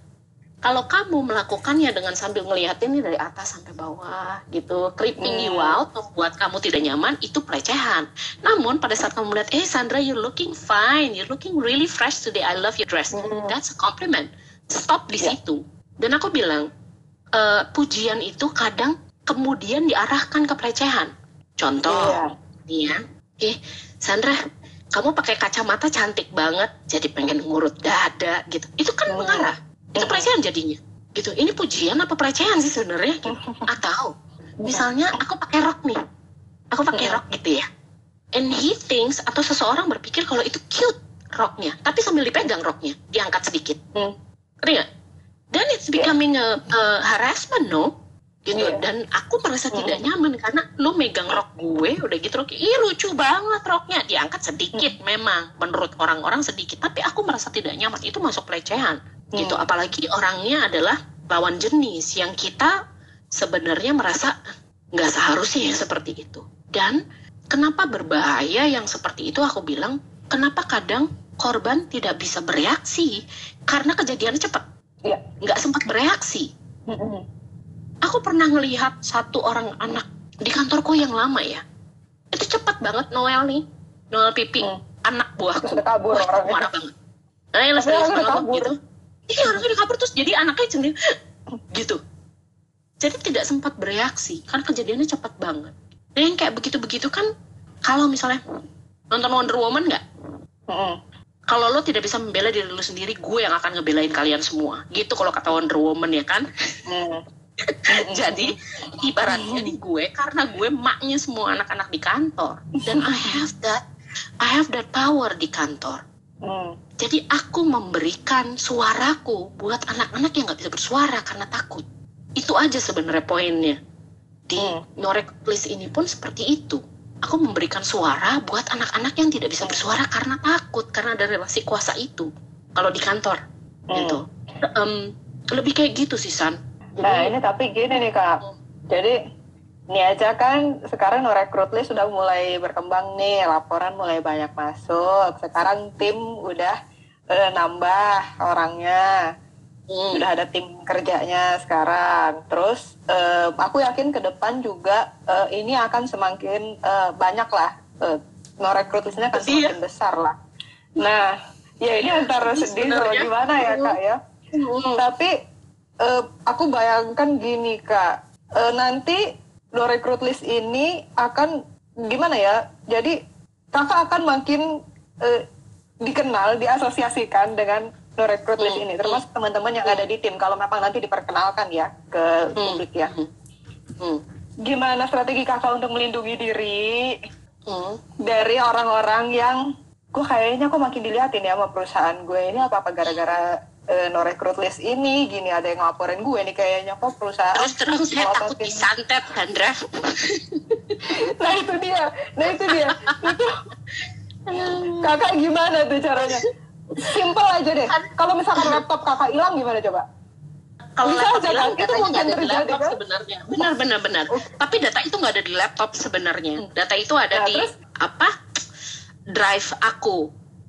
Kalau kamu melakukannya dengan sambil ngeliatin nih dari atas sampai bawah gitu creeping you Hmm. out membuat kamu tidak nyaman itu pelecehan. Namun pada saat kamu melihat eh Sandra you're looking fine. You're looking really fresh today. I love your dress. That's a compliment. Stop di Ya. situ. Dan aku bilang eh, pujian itu kadang kemudian diarahkan ke pelecehan contoh Iya. nih ya. Eh Sandra kamu pakai kacamata cantik banget jadi pengen ngurut dada gitu. Itu kan Hmm. mengarah. Itu pelecehan jadinya. Gitu. Ini pujian apa pelecehan sih sebenarnya? Gitu. atau misalnya aku pakai rok nih. Aku pakai Hmm. rok gitu ya. And he thinks atau seseorang berpikir kalau itu cute roknya tapi sambil dipegang roknya diangkat sedikit. Hmm. ngerti dan it's becoming a, a harassment no? Gitu. Iya. dan aku merasa tidak nyaman karena lu megang rok gue udah gitu rok ih lucu banget roknya diangkat sedikit memang menurut orang-orang sedikit tapi aku merasa tidak nyaman. Itu masuk pelecehan gitu. Hmm. apalagi orangnya adalah lawan jenis yang kita sebenarnya merasa nggak seharusnya ya seperti itu. Dan kenapa berbahaya yang seperti itu? Aku bilang kenapa kadang korban tidak bisa bereaksi? Karena kejadiannya cepat. Iya. nggak sempat bereaksi. Hmm. aku pernah ngelihat satu orang anak di kantorku yang lama ya. Itu cepat banget Noel nih. Noel Pipi Hmm. anak buahku. Terus kabur Wah, orangnya. marah banget. Nah yang serius banget kabur. gitu. Iya orangnya udah kabur terus jadi anaknya sendiri. Gitu. Jadi tidak sempat bereaksi karena kejadiannya cepat banget. Dan yang kayak begitu-begitu kan kalau misalnya nonton Wonder Woman nggak? Hmm. kalau lo tidak bisa membela diri lo sendiri gue yang akan ngebelain kalian semua. Gitu kalau kata Wonder Woman ya kan? Hmm. jadi ibaratnya di gue karena gue maknya semua anak-anak di kantor. Dan I have that I have that power di kantor. Hmm. jadi aku memberikan suaraku buat anak-anak yang nggak bisa bersuara karena takut. Itu aja sebenarnya poinnya. Di Hmm. Norek Please ini pun seperti itu. Aku memberikan suara buat anak-anak yang tidak bisa bersuara karena takut karena ada relasi kuasa itu kalau di kantor. Hmm. gitu. Em, lebih kayak gitu sih San Nah Jadi, ini tapi gini nih kak, jadi ini aja kan sekarang no recruit list sudah mulai berkembang nih, laporan mulai banyak masuk. Sekarang tim udah eh, nambah orangnya, hmm, sudah ada tim kerjanya sekarang. Terus eh, aku yakin ke depan juga eh, ini akan semakin eh, banyak lah, eh, no recruit listnya akan Iya. semakin besar lah. Nah, ya ini antara Jadi sedih sama sebenarnya- gimana ya kak ya. hmm, Tapi eh, aku bayangkan gini kak, Eh, nanti no recruit list ini akan gimana ya? Jadi kakak akan makin eh, dikenal, diasosiasikan dengan no recruit list Hmm, ini, termasuk teman-teman yang ada di tim. Kalau memang nanti diperkenalkan ya ke Hmm. publik ya. hmm, Gimana strategi kakak untuk melindungi diri hmm. dari orang-orang yang gue kayaknya kok makin diliatin ya sama perusahaan gue ini apa apa gara-gara eh, no recruit list ini gini ada yang ngelaporin gue nih kayaknya kok perusahaan terus terang saya takut disantet Sandra nah itu dia. Nah itu dia. Itu kakak gimana tuh caranya? Simple aja deh. Kalau misalkan laptop kakak hilang gimana coba? Kalau Bisa laptop aja, hilang kan? Itu mungkin ada di terjadi, laptop kan? sebenarnya. Benar benar benar. Tapi data itu nggak ada di laptop sebenarnya. Data itu ada Nah, di terus? apa? Drive aku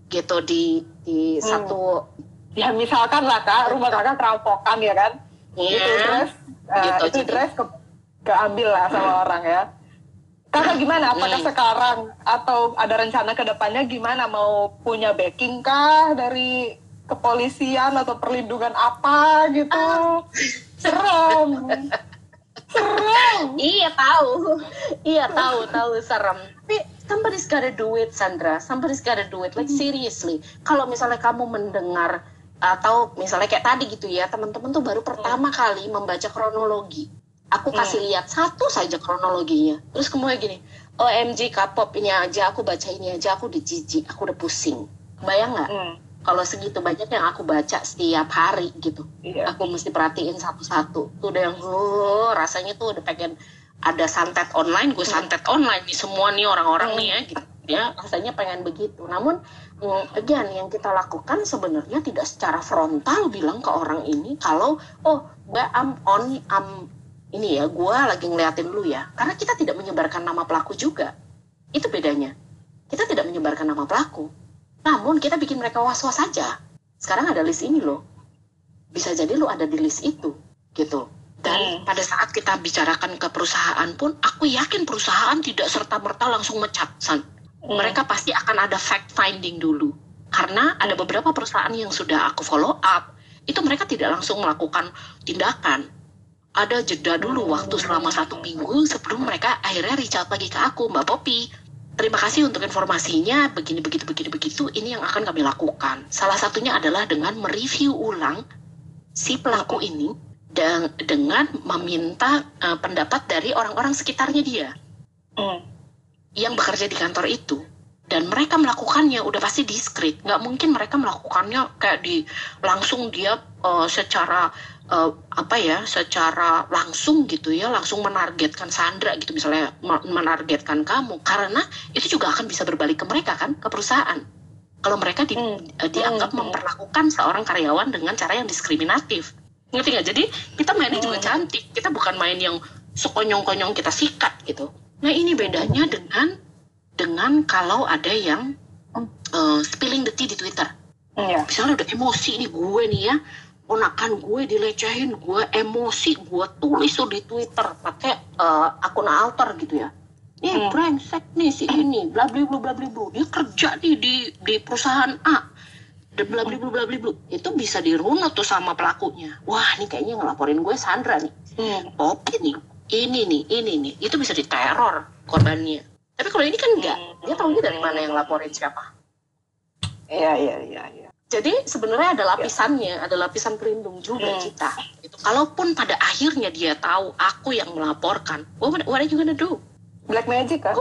gitu di di Hmm. satu ya misalkan lah kak rumah kakak kerampokan ya kan? Iya. itu dress Gitu, itu dress ke keambil lah sama orang ya. Kakak gimana? Apakah Hmm. sekarang atau ada rencana ke depannya gimana? Mau punya backing kah dari kepolisian atau perlindungan apa gitu? Ah. serem. Serem. Iya tahu, iya tahu tahu serem. Tapi somebody's gotta do it, Sandra. Somebody's gotta do it. Like seriously, kalau misalnya kamu mendengar atau misalnya kayak tadi gitu ya, teman-teman tuh baru pertama kali membaca kronologi. Aku kasih lihat satu saja kronologinya. Terus kemudian gini, OMG K-pop ini aja, aku baca ini aja, aku udah jijik, aku udah pusing. Bayang nggak? Hmm, Kalau segitu banyak yang aku baca setiap hari gitu iya. aku mesti perhatiin satu-satu. Tuh udah yang oh, rasanya tuh udah pengen ada santet online gue santet online nih semua nih orang-orang nih ya gitu. Ya rasanya pengen begitu. Namun again yang kita lakukan sebenarnya tidak secara frontal bilang ke orang ini kalau oh gue am on am ini ya gue lagi ngeliatin lu ya. Karena kita tidak menyebarkan nama pelaku juga. Itu bedanya. Kita tidak menyebarkan nama pelaku. Namun kita bikin mereka was-was saja sekarang ada list ini loh. Bisa jadi lu ada di list itu gitu. Dan Hmm. pada saat kita bicarakan ke perusahaan pun aku yakin perusahaan tidak serta merta langsung mecat san Hmm. mereka pasti akan ada fact finding dulu. Karena ada beberapa perusahaan yang sudah aku follow up itu mereka tidak langsung melakukan tindakan. Ada jeda dulu waktu selama satu minggu sebelum mereka akhirnya reach out lagi ke aku mbak Poppy terima kasih untuk informasinya begini begitu begini begitu. Ini yang akan kami lakukan. Salah satunya adalah dengan mereview ulang si pelaku ini dan dengan meminta eh, pendapat dari orang-orang sekitarnya dia. Hmm, yang bekerja di kantor itu dan mereka melakukannya udah pasti diskret nggak mungkin mereka melakukannya kayak di langsung dia eh, secara eh, apa ya secara langsung gitu ya langsung menargetkan Sandra gitu misalnya me- menargetkan kamu karena itu juga akan bisa berbalik ke mereka kan ke perusahaan kalau mereka di- Hmm. eh, dianggap Hmm. memperlakukan seorang karyawan dengan cara yang diskriminatif ngerti nggak jadi kita mainnya juga Hmm. cantik kita bukan main yang sekonyong-konyong kita sikat gitu nah ini bedanya dengan dengan kalau ada yang eh, spilling the tea di Twitter. Ya misalnya udah emosi nih gue nih ya ponakan gue dilecehin gue emosi gue tulis tuh di Twitter pakai eh, akun alter gitu ya. Nih Hmm. brengsek nih si ini bla bla bla bla bla bla. dia kerja nih di di perusahaan A. Dan bla bla bla bla bla. Bla. itu bisa dirunut tuh sama pelakunya. Wah nih kayaknya ngelaporin gue Sandra nih. Hmm, Poppy nih ini nih ini nih. Itu bisa diteror korbannya. Tapi kalau ini kan enggak dia tahunya dari mana yang laporin siapa. Iya iya iya iya. Jadi sebenarnya ada lapisannya ada lapisan pelindung juga Hmm. kita itu kalaupun pada akhirnya dia tahu aku yang melaporkan what, what are you gonna do? Black magic kan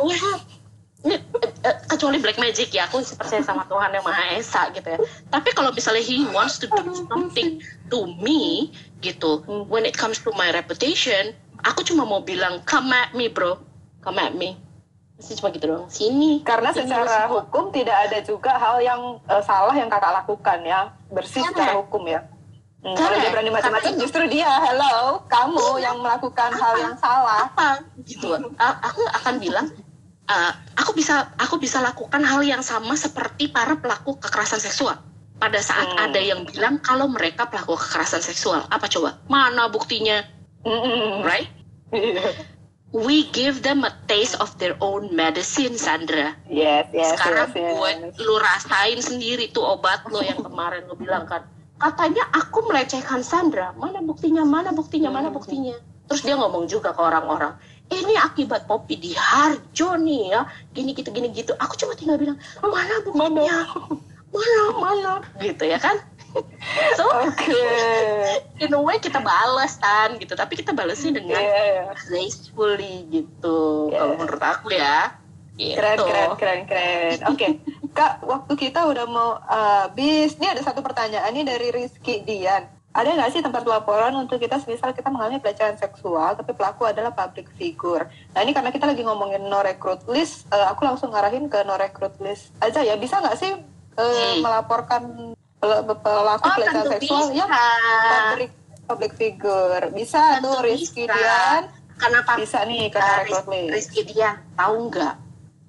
uh, kecuali black magic ya aku percaya sama Tuhan yang Maha Esa gitu ya. Tapi kalau misalnya he wants to do something to me gitu when it comes to my reputation aku cuma mau bilang come at me bro. Come at me. Masih cuma gitu doang. Sini. Karena Ini secara semua. hukum tidak ada juga hal yang eh, salah yang kakak lakukan ya, bersih Correct. secara hukum ya. Hmm, kalau dia berani macam-macam, Karena- justru dia, hello, kamu yang melakukan hal yang salah. apa? Gitu. Aku akan bilang uh, aku bisa aku bisa lakukan hal yang sama seperti para pelaku kekerasan seksual. Pada saat Hmm. ada yang bilang kalau mereka pelaku kekerasan seksual. Apa coba? Mana buktinya Mm-mm. right? We give them a taste of their own medicine Sandra. Yes, yes, sekarang yes, yes. buat lu rasain sendiri tuh obat lo yang kemarin lo bilang kan. Katanya aku melecehkan Sandra. Mana buktinya mana buktinya mana buktinya? Terus dia ngomong juga ke orang-orang ini akibat Poppy di Harjo nih ya. Gini gitu gini gitu. Aku cuma tinggal bilang mana buktinya? Mana mana gitu ya kan so Oke. in a way kita balas kan gitu tapi kita balasnya dengan Iya, iya. gracefully gitu Yeah. kalau menurut aku ya gitu. Keren, keren, keren, keren. Oke, Kak, waktu kita udah mau habis. Ini ada satu pertanyaan nih dari Rizky Dian. Ada nggak sih tempat laporan untuk kita, misal kita mengalami pelecehan seksual, tapi pelaku adalah public figure. Nah ini karena kita lagi ngomongin no recruit list, eh, aku langsung ngarahin ke no recruit list aja ya. Bisa nggak sih eh, Hmm. melaporkan pel- pelaku Oh, pelecehan seksual bisa. ya public public figure? Bisa Tentu tuh Rizky bisa. Dian. Kenapa Bisa nih Riz- list. Rizky Dian tahu nggak?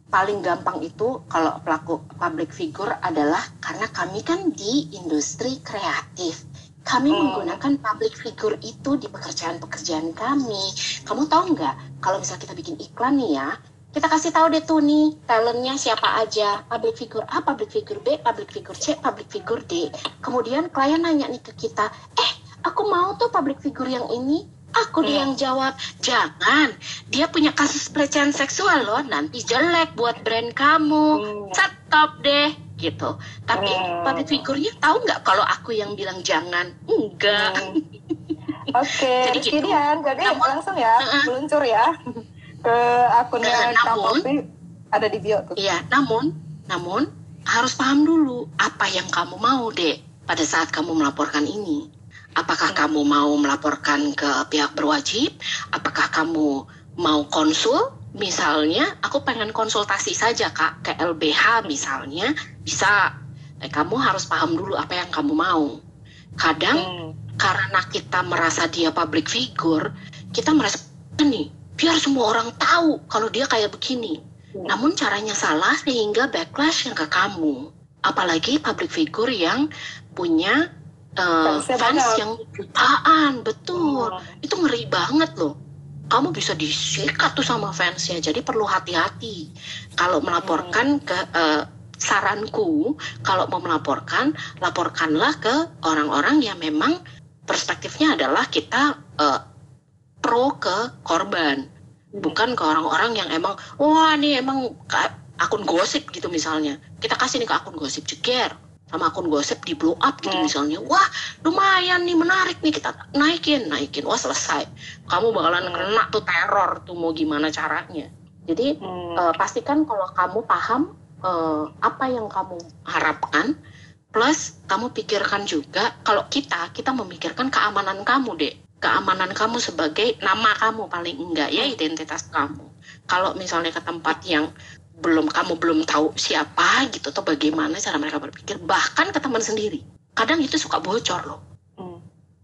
Paling gampang itu kalau pelaku public figure adalah karena kami kan di industri kreatif. Kami Hmm. menggunakan public figure itu di pekerjaan-pekerjaan kami. Kamu tahu nggak? Kalau misal kita bikin iklan nih ya, kita kasih tahu deh tuh nih talentnya siapa aja. Public figure A, public figure B, public figure C, public figure D. Kemudian klien nanya nih ke kita, eh aku mau tuh public figure yang ini. Aku dia Hmm. yang jawab, jangan. Dia punya kasus pelecehan seksual loh. Nanti jelek buat brand kamu. Hmm. Stop deh, gitu. Tapi Hmm. public figure-nya tahu nggak kalau aku yang bilang jangan? Enggak. Hmm. Oke, Jadi Rizky gitu. Jadi Namun- langsung ya, meluncur ya ke akunnya Kak namun- Poppy. Ada di bio tuh. Iya, namun, namun harus paham dulu apa yang kamu mau, dek, pada saat kamu melaporkan ini. Apakah kamu mau melaporkan ke pihak berwajib? Apakah kamu mau konsul? Misalnya, aku pengen konsultasi saja, Kak, ke LBH misalnya, bisa. Eh, kamu harus paham dulu apa yang kamu mau. Kadang Hmm. karena kita merasa dia public figure, kita merasa nih, biar semua orang tahu kalau dia kayak begini. Hmm. Namun caranya salah sehingga backlash yang ke kamu. Apalagi public figure yang punya uh, fans yang jutaan, betul. Hmm. Itu ngeri banget loh. Kamu bisa disikat tuh sama fansnya, jadi perlu hati-hati. Kalau melaporkan ke uh, saranku, kalau mau melaporkan, laporkanlah ke orang-orang yang memang perspektifnya adalah kita uh, pro ke korban. Bukan ke orang-orang yang emang wah nih emang akun gosip gitu misalnya. Kita kasih nih ke akun gosip ceger sama akun gosip di blow up gitu Hmm. misalnya. Wah lumayan nih menarik nih kita naikin naikin. Wah selesai. Kamu bakalan Hmm. kena tuh teror tuh mau gimana caranya. Jadi Hmm. eh, pastikan kalau kamu paham eh, apa yang kamu harapkan plus kamu pikirkan juga kalau kita kita memikirkan keamanan kamu deh keamanan kamu sebagai nama kamu paling enggak ya identitas kamu. Kalau misalnya ke tempat yang belum kamu belum tahu siapa gitu atau bagaimana cara mereka berpikir bahkan ke teman sendiri. Kadang itu suka bocor loh. Hmm.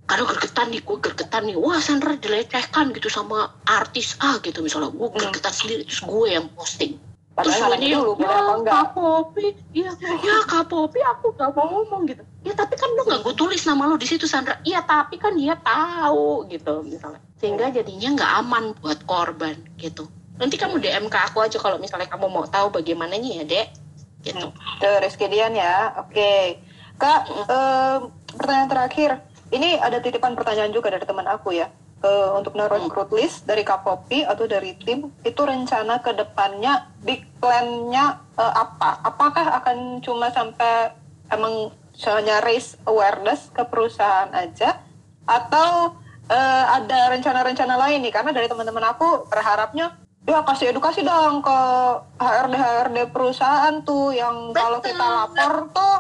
kadang gergetan nih gue gergetan nih. Wah Sandra dilecehkan gitu sama artis A gitu. Misalnya gue Hmm. gergetan sendiri terus gue yang posting Padahal terus ada dulu, ya apa enggak. Kak Popi iya ya Kak Popi aku gak mau ngomong gitu ya tapi kan lu nggak gue tulis nama lu di situ Sandra iya tapi kan dia tahu gitu misalnya sehingga jadinya nggak aman buat korban gitu nanti kamu DM ke aku aja kalau misalnya kamu mau tahu bagaimananya ya dek gitu Tuh, Rizky Dian ya. Oke. Kak, em, pertanyaan terakhir. Ini ada titipan pertanyaan juga dari teman aku ya. Eh, untuk recruit list dari Kak Poppy atau dari tim, itu rencana ke depannya, big plan-nya eh, apa? Apakah akan cuma sampai emang hanya raise awareness ke perusahaan aja? Atau eh, ada rencana-rencana lain nih? Karena dari teman-teman aku berharapnya ya kasih edukasi dong ke HRD HRD perusahaan tuh yang Betul. kalau kita lapor tuh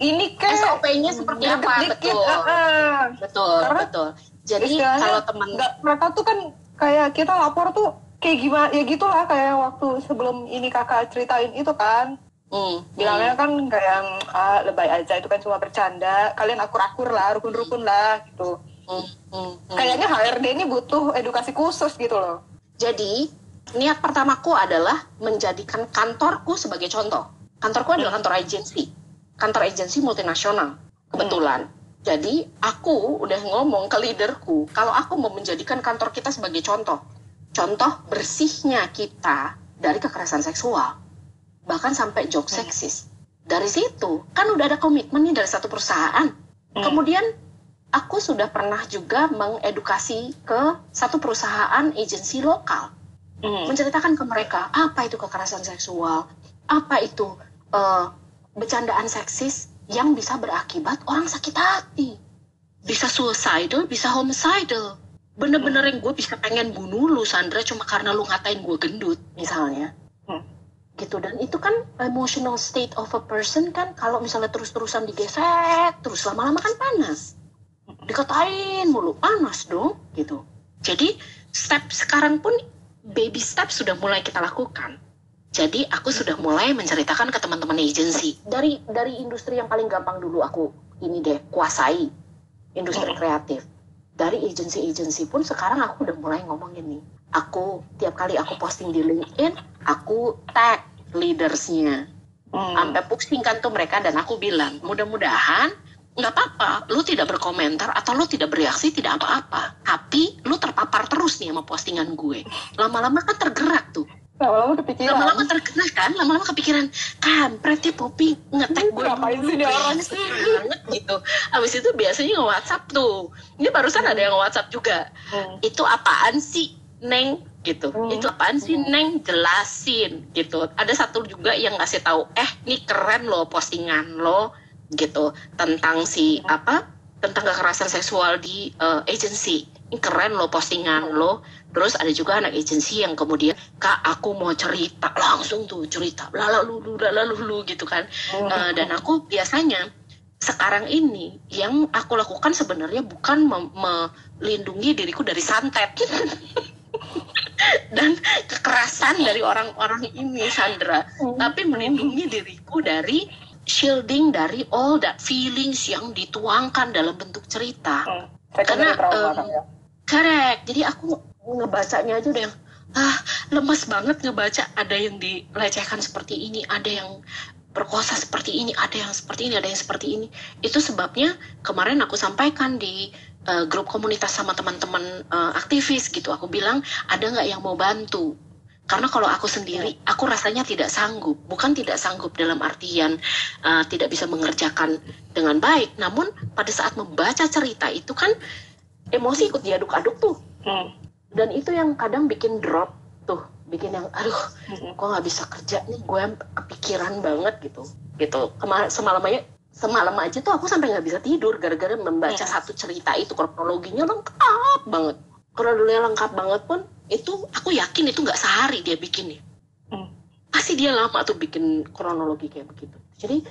ini kayak SOP-nya seperti apa betul betul Karena betul jadi Istilahnya kalau teman mereka tuh kan kayak kita lapor tuh kayak gimana ya gitulah kayak waktu sebelum ini kakak ceritain itu kan. Hmm, bilangnya kan kayak ah, lebay aja itu kan cuma bercanda kalian akur-akur lah rukun-rukun lah gitu. Hmm, hmm, hmm. kayaknya HRD ini butuh edukasi khusus gitu loh. Jadi niat pertamaku adalah menjadikan kantorku sebagai contoh. Kantorku adalah kantor agensi, kantor agensi multinasional kebetulan. Jadi aku udah ngomong ke leaderku kalau aku mau menjadikan kantor kita sebagai contoh, contoh bersihnya kita dari kekerasan seksual, bahkan sampai joke seksis. Dari situ kan udah ada komitmen nih dari satu perusahaan. Kemudian aku sudah pernah juga mengedukasi ke satu perusahaan agensi lokal Hmm. menceritakan ke mereka apa itu kekerasan seksual, apa itu eh, bercandaan seksis yang bisa berakibat orang sakit hati, bisa suicidal, bisa homicidal. Bener-bener yang gue bisa pengen bunuh lu Sandra cuma karena lu ngatain gue gendut misalnya. Hmm. Gitu dan itu kan emotional state of a person kan kalau misalnya terus-terusan digesek terus lama-lama kan panas. Dikatain mulu panas dong gitu. Jadi step sekarang pun baby step sudah mulai kita lakukan. Jadi aku sudah mulai menceritakan ke teman-teman agensi dari dari industri yang paling gampang dulu aku ini deh kuasai industri kreatif. Dari agensi-agensi pun sekarang aku udah mulai ngomong ini. Aku tiap kali aku posting di LinkedIn, aku tag leadersnya. Hmm. Sampai pusing kan tuh mereka dan aku bilang, mudah-mudahan nggak apa-apa, lu tidak berkomentar atau lu tidak bereaksi tidak apa-apa. Tapi lu terpapar terus nih sama postingan gue. Lama-lama kan tergerak tuh. Lama-lama kepikiran Lama-lama tergerak kan, lama-lama kepikiran, kampret ya Poppy ngetek gue Ngapain sih dia orang? brengsek banget gitu. Habis itu biasanya nge-WhatsApp tuh. Ini barusan ada yang nge-WhatsApp juga. Hmm. Itu apaan sih, Neng? gitu. Hmm. Itu apaan sih, Neng? Jelasin gitu. Ada satu juga yang ngasih tahu, "Eh, ini keren loh postingan lo." gitu tentang si apa? tentang kekerasan seksual di eh, agency. Keren loh postingan lo. Terus ada juga anak agensi yang kemudian, "Kak, aku mau cerita." Langsung tuh cerita. Lalu lu lalu lu gitu kan. Eh, dan aku biasanya sekarang ini yang aku lakukan sebenarnya bukan melindungi diriku dari santet dan kekerasan dari orang-orang ini Sandra tapi melindungi diriku dari shielding dari all that feelings yang dituangkan dalam bentuk cerita. Secondary Karena, trauma kan ya. Correct. Jadi aku ngebacanya aja udah yang ah lemas banget ngebaca. Ada yang dilecehkan seperti ini ada yang perkosa seperti ini ada yang seperti ini ada yang seperti ini. Itu sebabnya kemarin aku sampaikan di eh, grup komunitas sama teman-teman eh, aktivis gitu. Aku bilang ada nggak yang mau bantu? Karena kalau aku sendiri aku rasanya tidak sanggup. Bukan tidak sanggup dalam artian eh, tidak bisa mengerjakan dengan baik. Namun pada saat membaca cerita itu kan emosi ikut diaduk-aduk tuh. Hmm. dan itu yang kadang bikin drop tuh. Bikin yang aduh Hmm. gue nggak bisa kerja nih? Gue kepikiran banget gitu. Gitu. Semalam aja semalam aja tuh aku sampai nggak bisa tidur gara-gara membaca Hmm. satu cerita itu. Kronologinya lengkap banget. Kronologinya lengkap banget pun itu aku yakin itu nggak sehari dia bikin nih Hmm. pasti dia lama tuh bikin kronologi kayak begitu. Jadi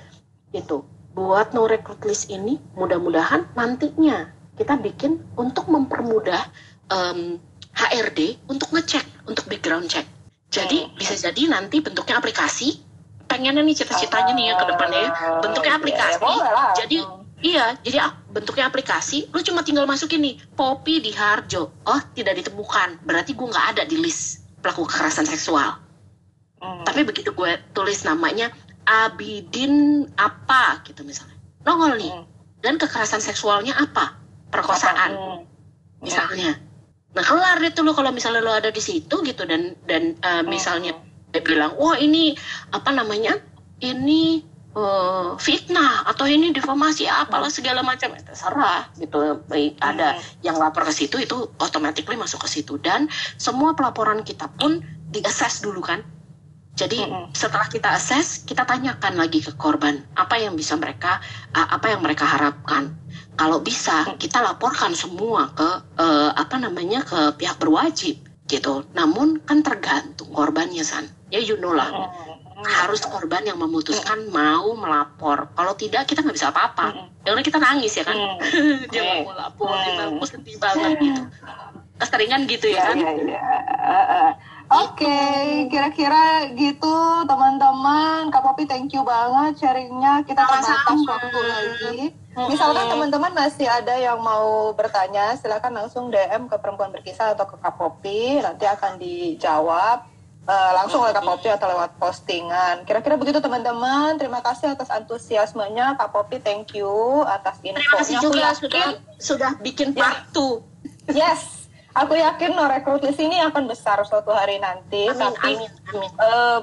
itu buat no recruit list ini mudah-mudahan nantinya kita bikin untuk mempermudah em, HRD untuk ngecek untuk background check. Jadi Hmm. bisa jadi nanti bentuknya aplikasi. Pengennya nih cita-citanya nih ya ke depannya. Ya bentuknya Ah, aplikasi. ya, boleh lah. jadi iya jadi bentuknya aplikasi. Lu cuma tinggal masukin nih Poppy di Harjo. Oh tidak ditemukan. Berarti gue nggak ada di list pelaku kekerasan seksual. Hmm. tapi begitu gue tulis namanya Abidin apa? Gitu misalnya. Nongol nih. Hmm. dan kekerasan seksualnya apa perkosaan. Hmm. misalnya. Nah kelar deh tuh lo kalau misalnya lo ada di situ gitu dan dan uh, misalnya dia bilang wah ini apa namanya ini uh, fitnah atau ini difamasi apalah segala macam. Ya, terserah gitu. Baik ada Hmm. yang lapor ke situ itu automatically masuk ke situ. Dan semua pelaporan kita pun di assess dulu kan. Jadi Mm-mm. setelah kita assess kita tanyakan lagi ke korban apa yang bisa mereka apa yang mereka harapkan kalau bisa kita laporkan semua ke eh, apa namanya ke pihak berwajib gitu. Namun kan tergantung korbannya san. Ya you know lah. Harus korban yang memutuskan mau melapor. Kalau tidak kita nggak bisa apa-apa. Karena kita nangis ya kan. Dia nggak mau lapor, kita mau sedih banget gitu. Keseringan gitu ya kan. Iya, iya. Oke, kira-kira gitu teman-teman. Kak Popi thank you banget sharingnya. Kita terbatas waktu lagi. Misalkan teman-teman masih ada yang mau bertanya, silakan langsung DM ke Perempuan Berkisah atau ke Kak Popi. Nanti akan dijawab eh, langsung oleh Kak Popi atau lewat postingan. Kira-kira begitu teman-teman. Terima kasih atas antusiasmenya Kak Popi. Thank you atas infonya. Terima kasih juga yakin- sudah sudah bikin Ya. part 2. Yes, aku yakin no rekrut list ini akan besar suatu hari nanti. Amin, tapi amin, amin. eh,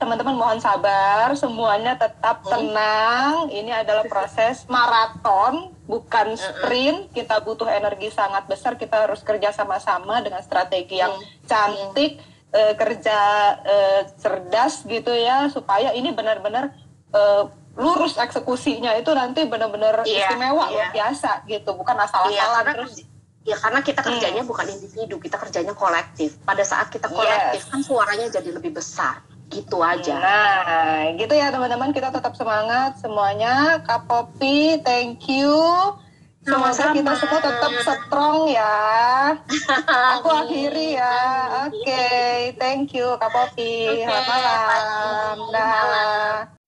teman-teman mohon sabar, semuanya tetap Hmm. tenang. Ini adalah proses maraton, bukan sprint. Kita butuh energi sangat besar. Kita harus kerja sama-sama dengan strategi yang Hmm. cantik, eh, kerja eh, cerdas gitu ya, supaya ini benar-benar eh, lurus eksekusinya itu nanti benar-benar Iya, istimewa iya. luar biasa gitu, bukan Iya, asal-asalan karena terus. ya karena kita kerjanya bukan individu, kita kerjanya kolektif. Pada saat kita kolektif Yes. kan suaranya jadi lebih besar. Gitu aja. Nah, gitu ya teman-teman, kita tetap semangat semuanya. Kak Popi, thank you. Semoga Sama-sama. kita semua tetap strong ya. Aku akhiri ya. Oke, thank you Kak Popi. Oke, Selamat malam. Dah.